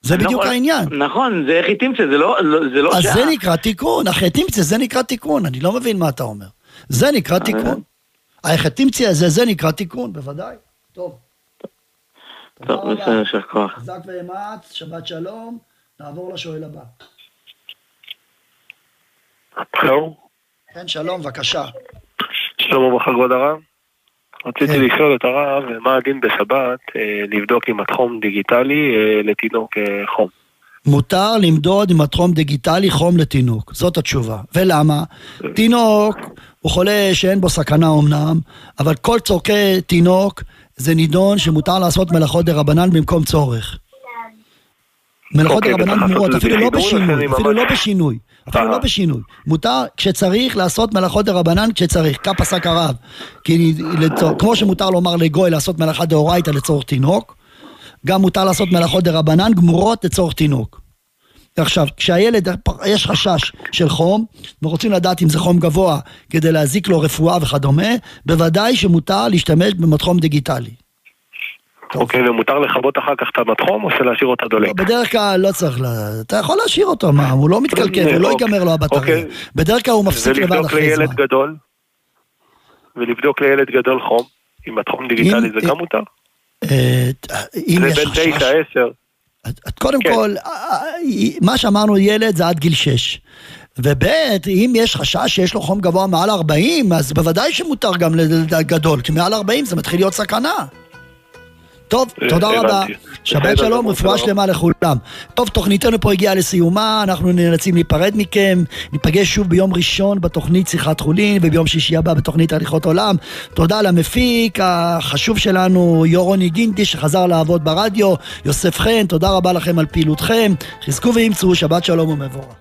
זה לא בדיוק יכול- העניין. נכון, זה איך היא תמצא, זה לא... לא- זה לא אז שעה. זה נקרא תיקון, החטמציה זה נקרא תיקון, אני לא מבין מה אתה אומר. זה נקרא תיקון. החטמציה הזה, זה נקרא תיקון, בוודאי. טוב. טוב, בסדר, יישר כוח. חזק ואמץ, שבת שלום, נעבור לשואל הבא. שלום. כן, שלום, בבקשה. שלום וברכה כבוד הרב. רציתי לשאול את הרב מה הדין בשבת אה, לבדוק עם התחום דיגיטלי אה, לתינוק אה, חום. מותר למדוד עם הטרום דיגיטלי חום לתינוק, זאת התשובה. ולמה? תינוק הוא חולה שאין בו סכנה אמנם, אבל כל צורכי תינוק זה נידון שמותר לעשות מלאכות דרבנן במקום צורך. מלאכות דרבנן וצריך גמורות, אפילו לא לכן בשינוי, אפילו לא בשינוי, אפילו. לא בשינוי. מותר כשצריך לעשות מלאכות דרבנן כשצריך, כך פסק הרב. כמו שמותר לומר לגוי לעשות מלאכה דאורייתא לצורך תינוק, גם מותר לעשות מלאכות דרבנן גמורות לצורך תינוק. עכשיו, כשהילד, יש חשש של חום, ורוצים לדעת אם זה חום גבוה כדי להזיק לו רפואה וכדומה, בוודאי שמותר להשתמש במתחום דיגיטלי. אוקיי, ומותר לכבות אחר כך את המדחום או שלהשאיר אותה דולק? בדרך כלל לא צריך, אתה יכול להשאיר אותו, מה, הוא לא מתקלקל, הוא לא אוקיי. ייגמר לו הבטריה. אוקיי. בדרך כלל הוא מפסיק לבד ולבדוק אחרי זמן. לילד גדול? ולבדוק לילד גדול חום? עם מדחום דיגיטלי זה גם מותר? אה, אם זה יש חשש... 9, 10. קודם כן. כל, אה, אה, מה שאמרנו ילד זה עד גיל 6. וב' אם יש חשש שיש לו חום גבוה מעל 40, אז בוודאי שמותר גם לגדול, כי מעל 40 זה מתחיל להיות סכנה. טוב, אה, תודה רבה. הבנתי. שבת שלום, רפואה שלמה לכולם. טוב, תוכניתנו פה הגיעה לסיומה, אנחנו נאלצים להיפרד מכם. ניפגש שוב ביום ראשון בתוכנית שיחת חולין, וביום שישי הבא בתוכנית הליכות עולם. תודה למפיק החשוב שלנו, יורוני גינטי, שחזר לעבוד ברדיו, יוסף חן, תודה רבה לכם על פעילותכם. חזקו ואמצו, שבת שלום ומבורך.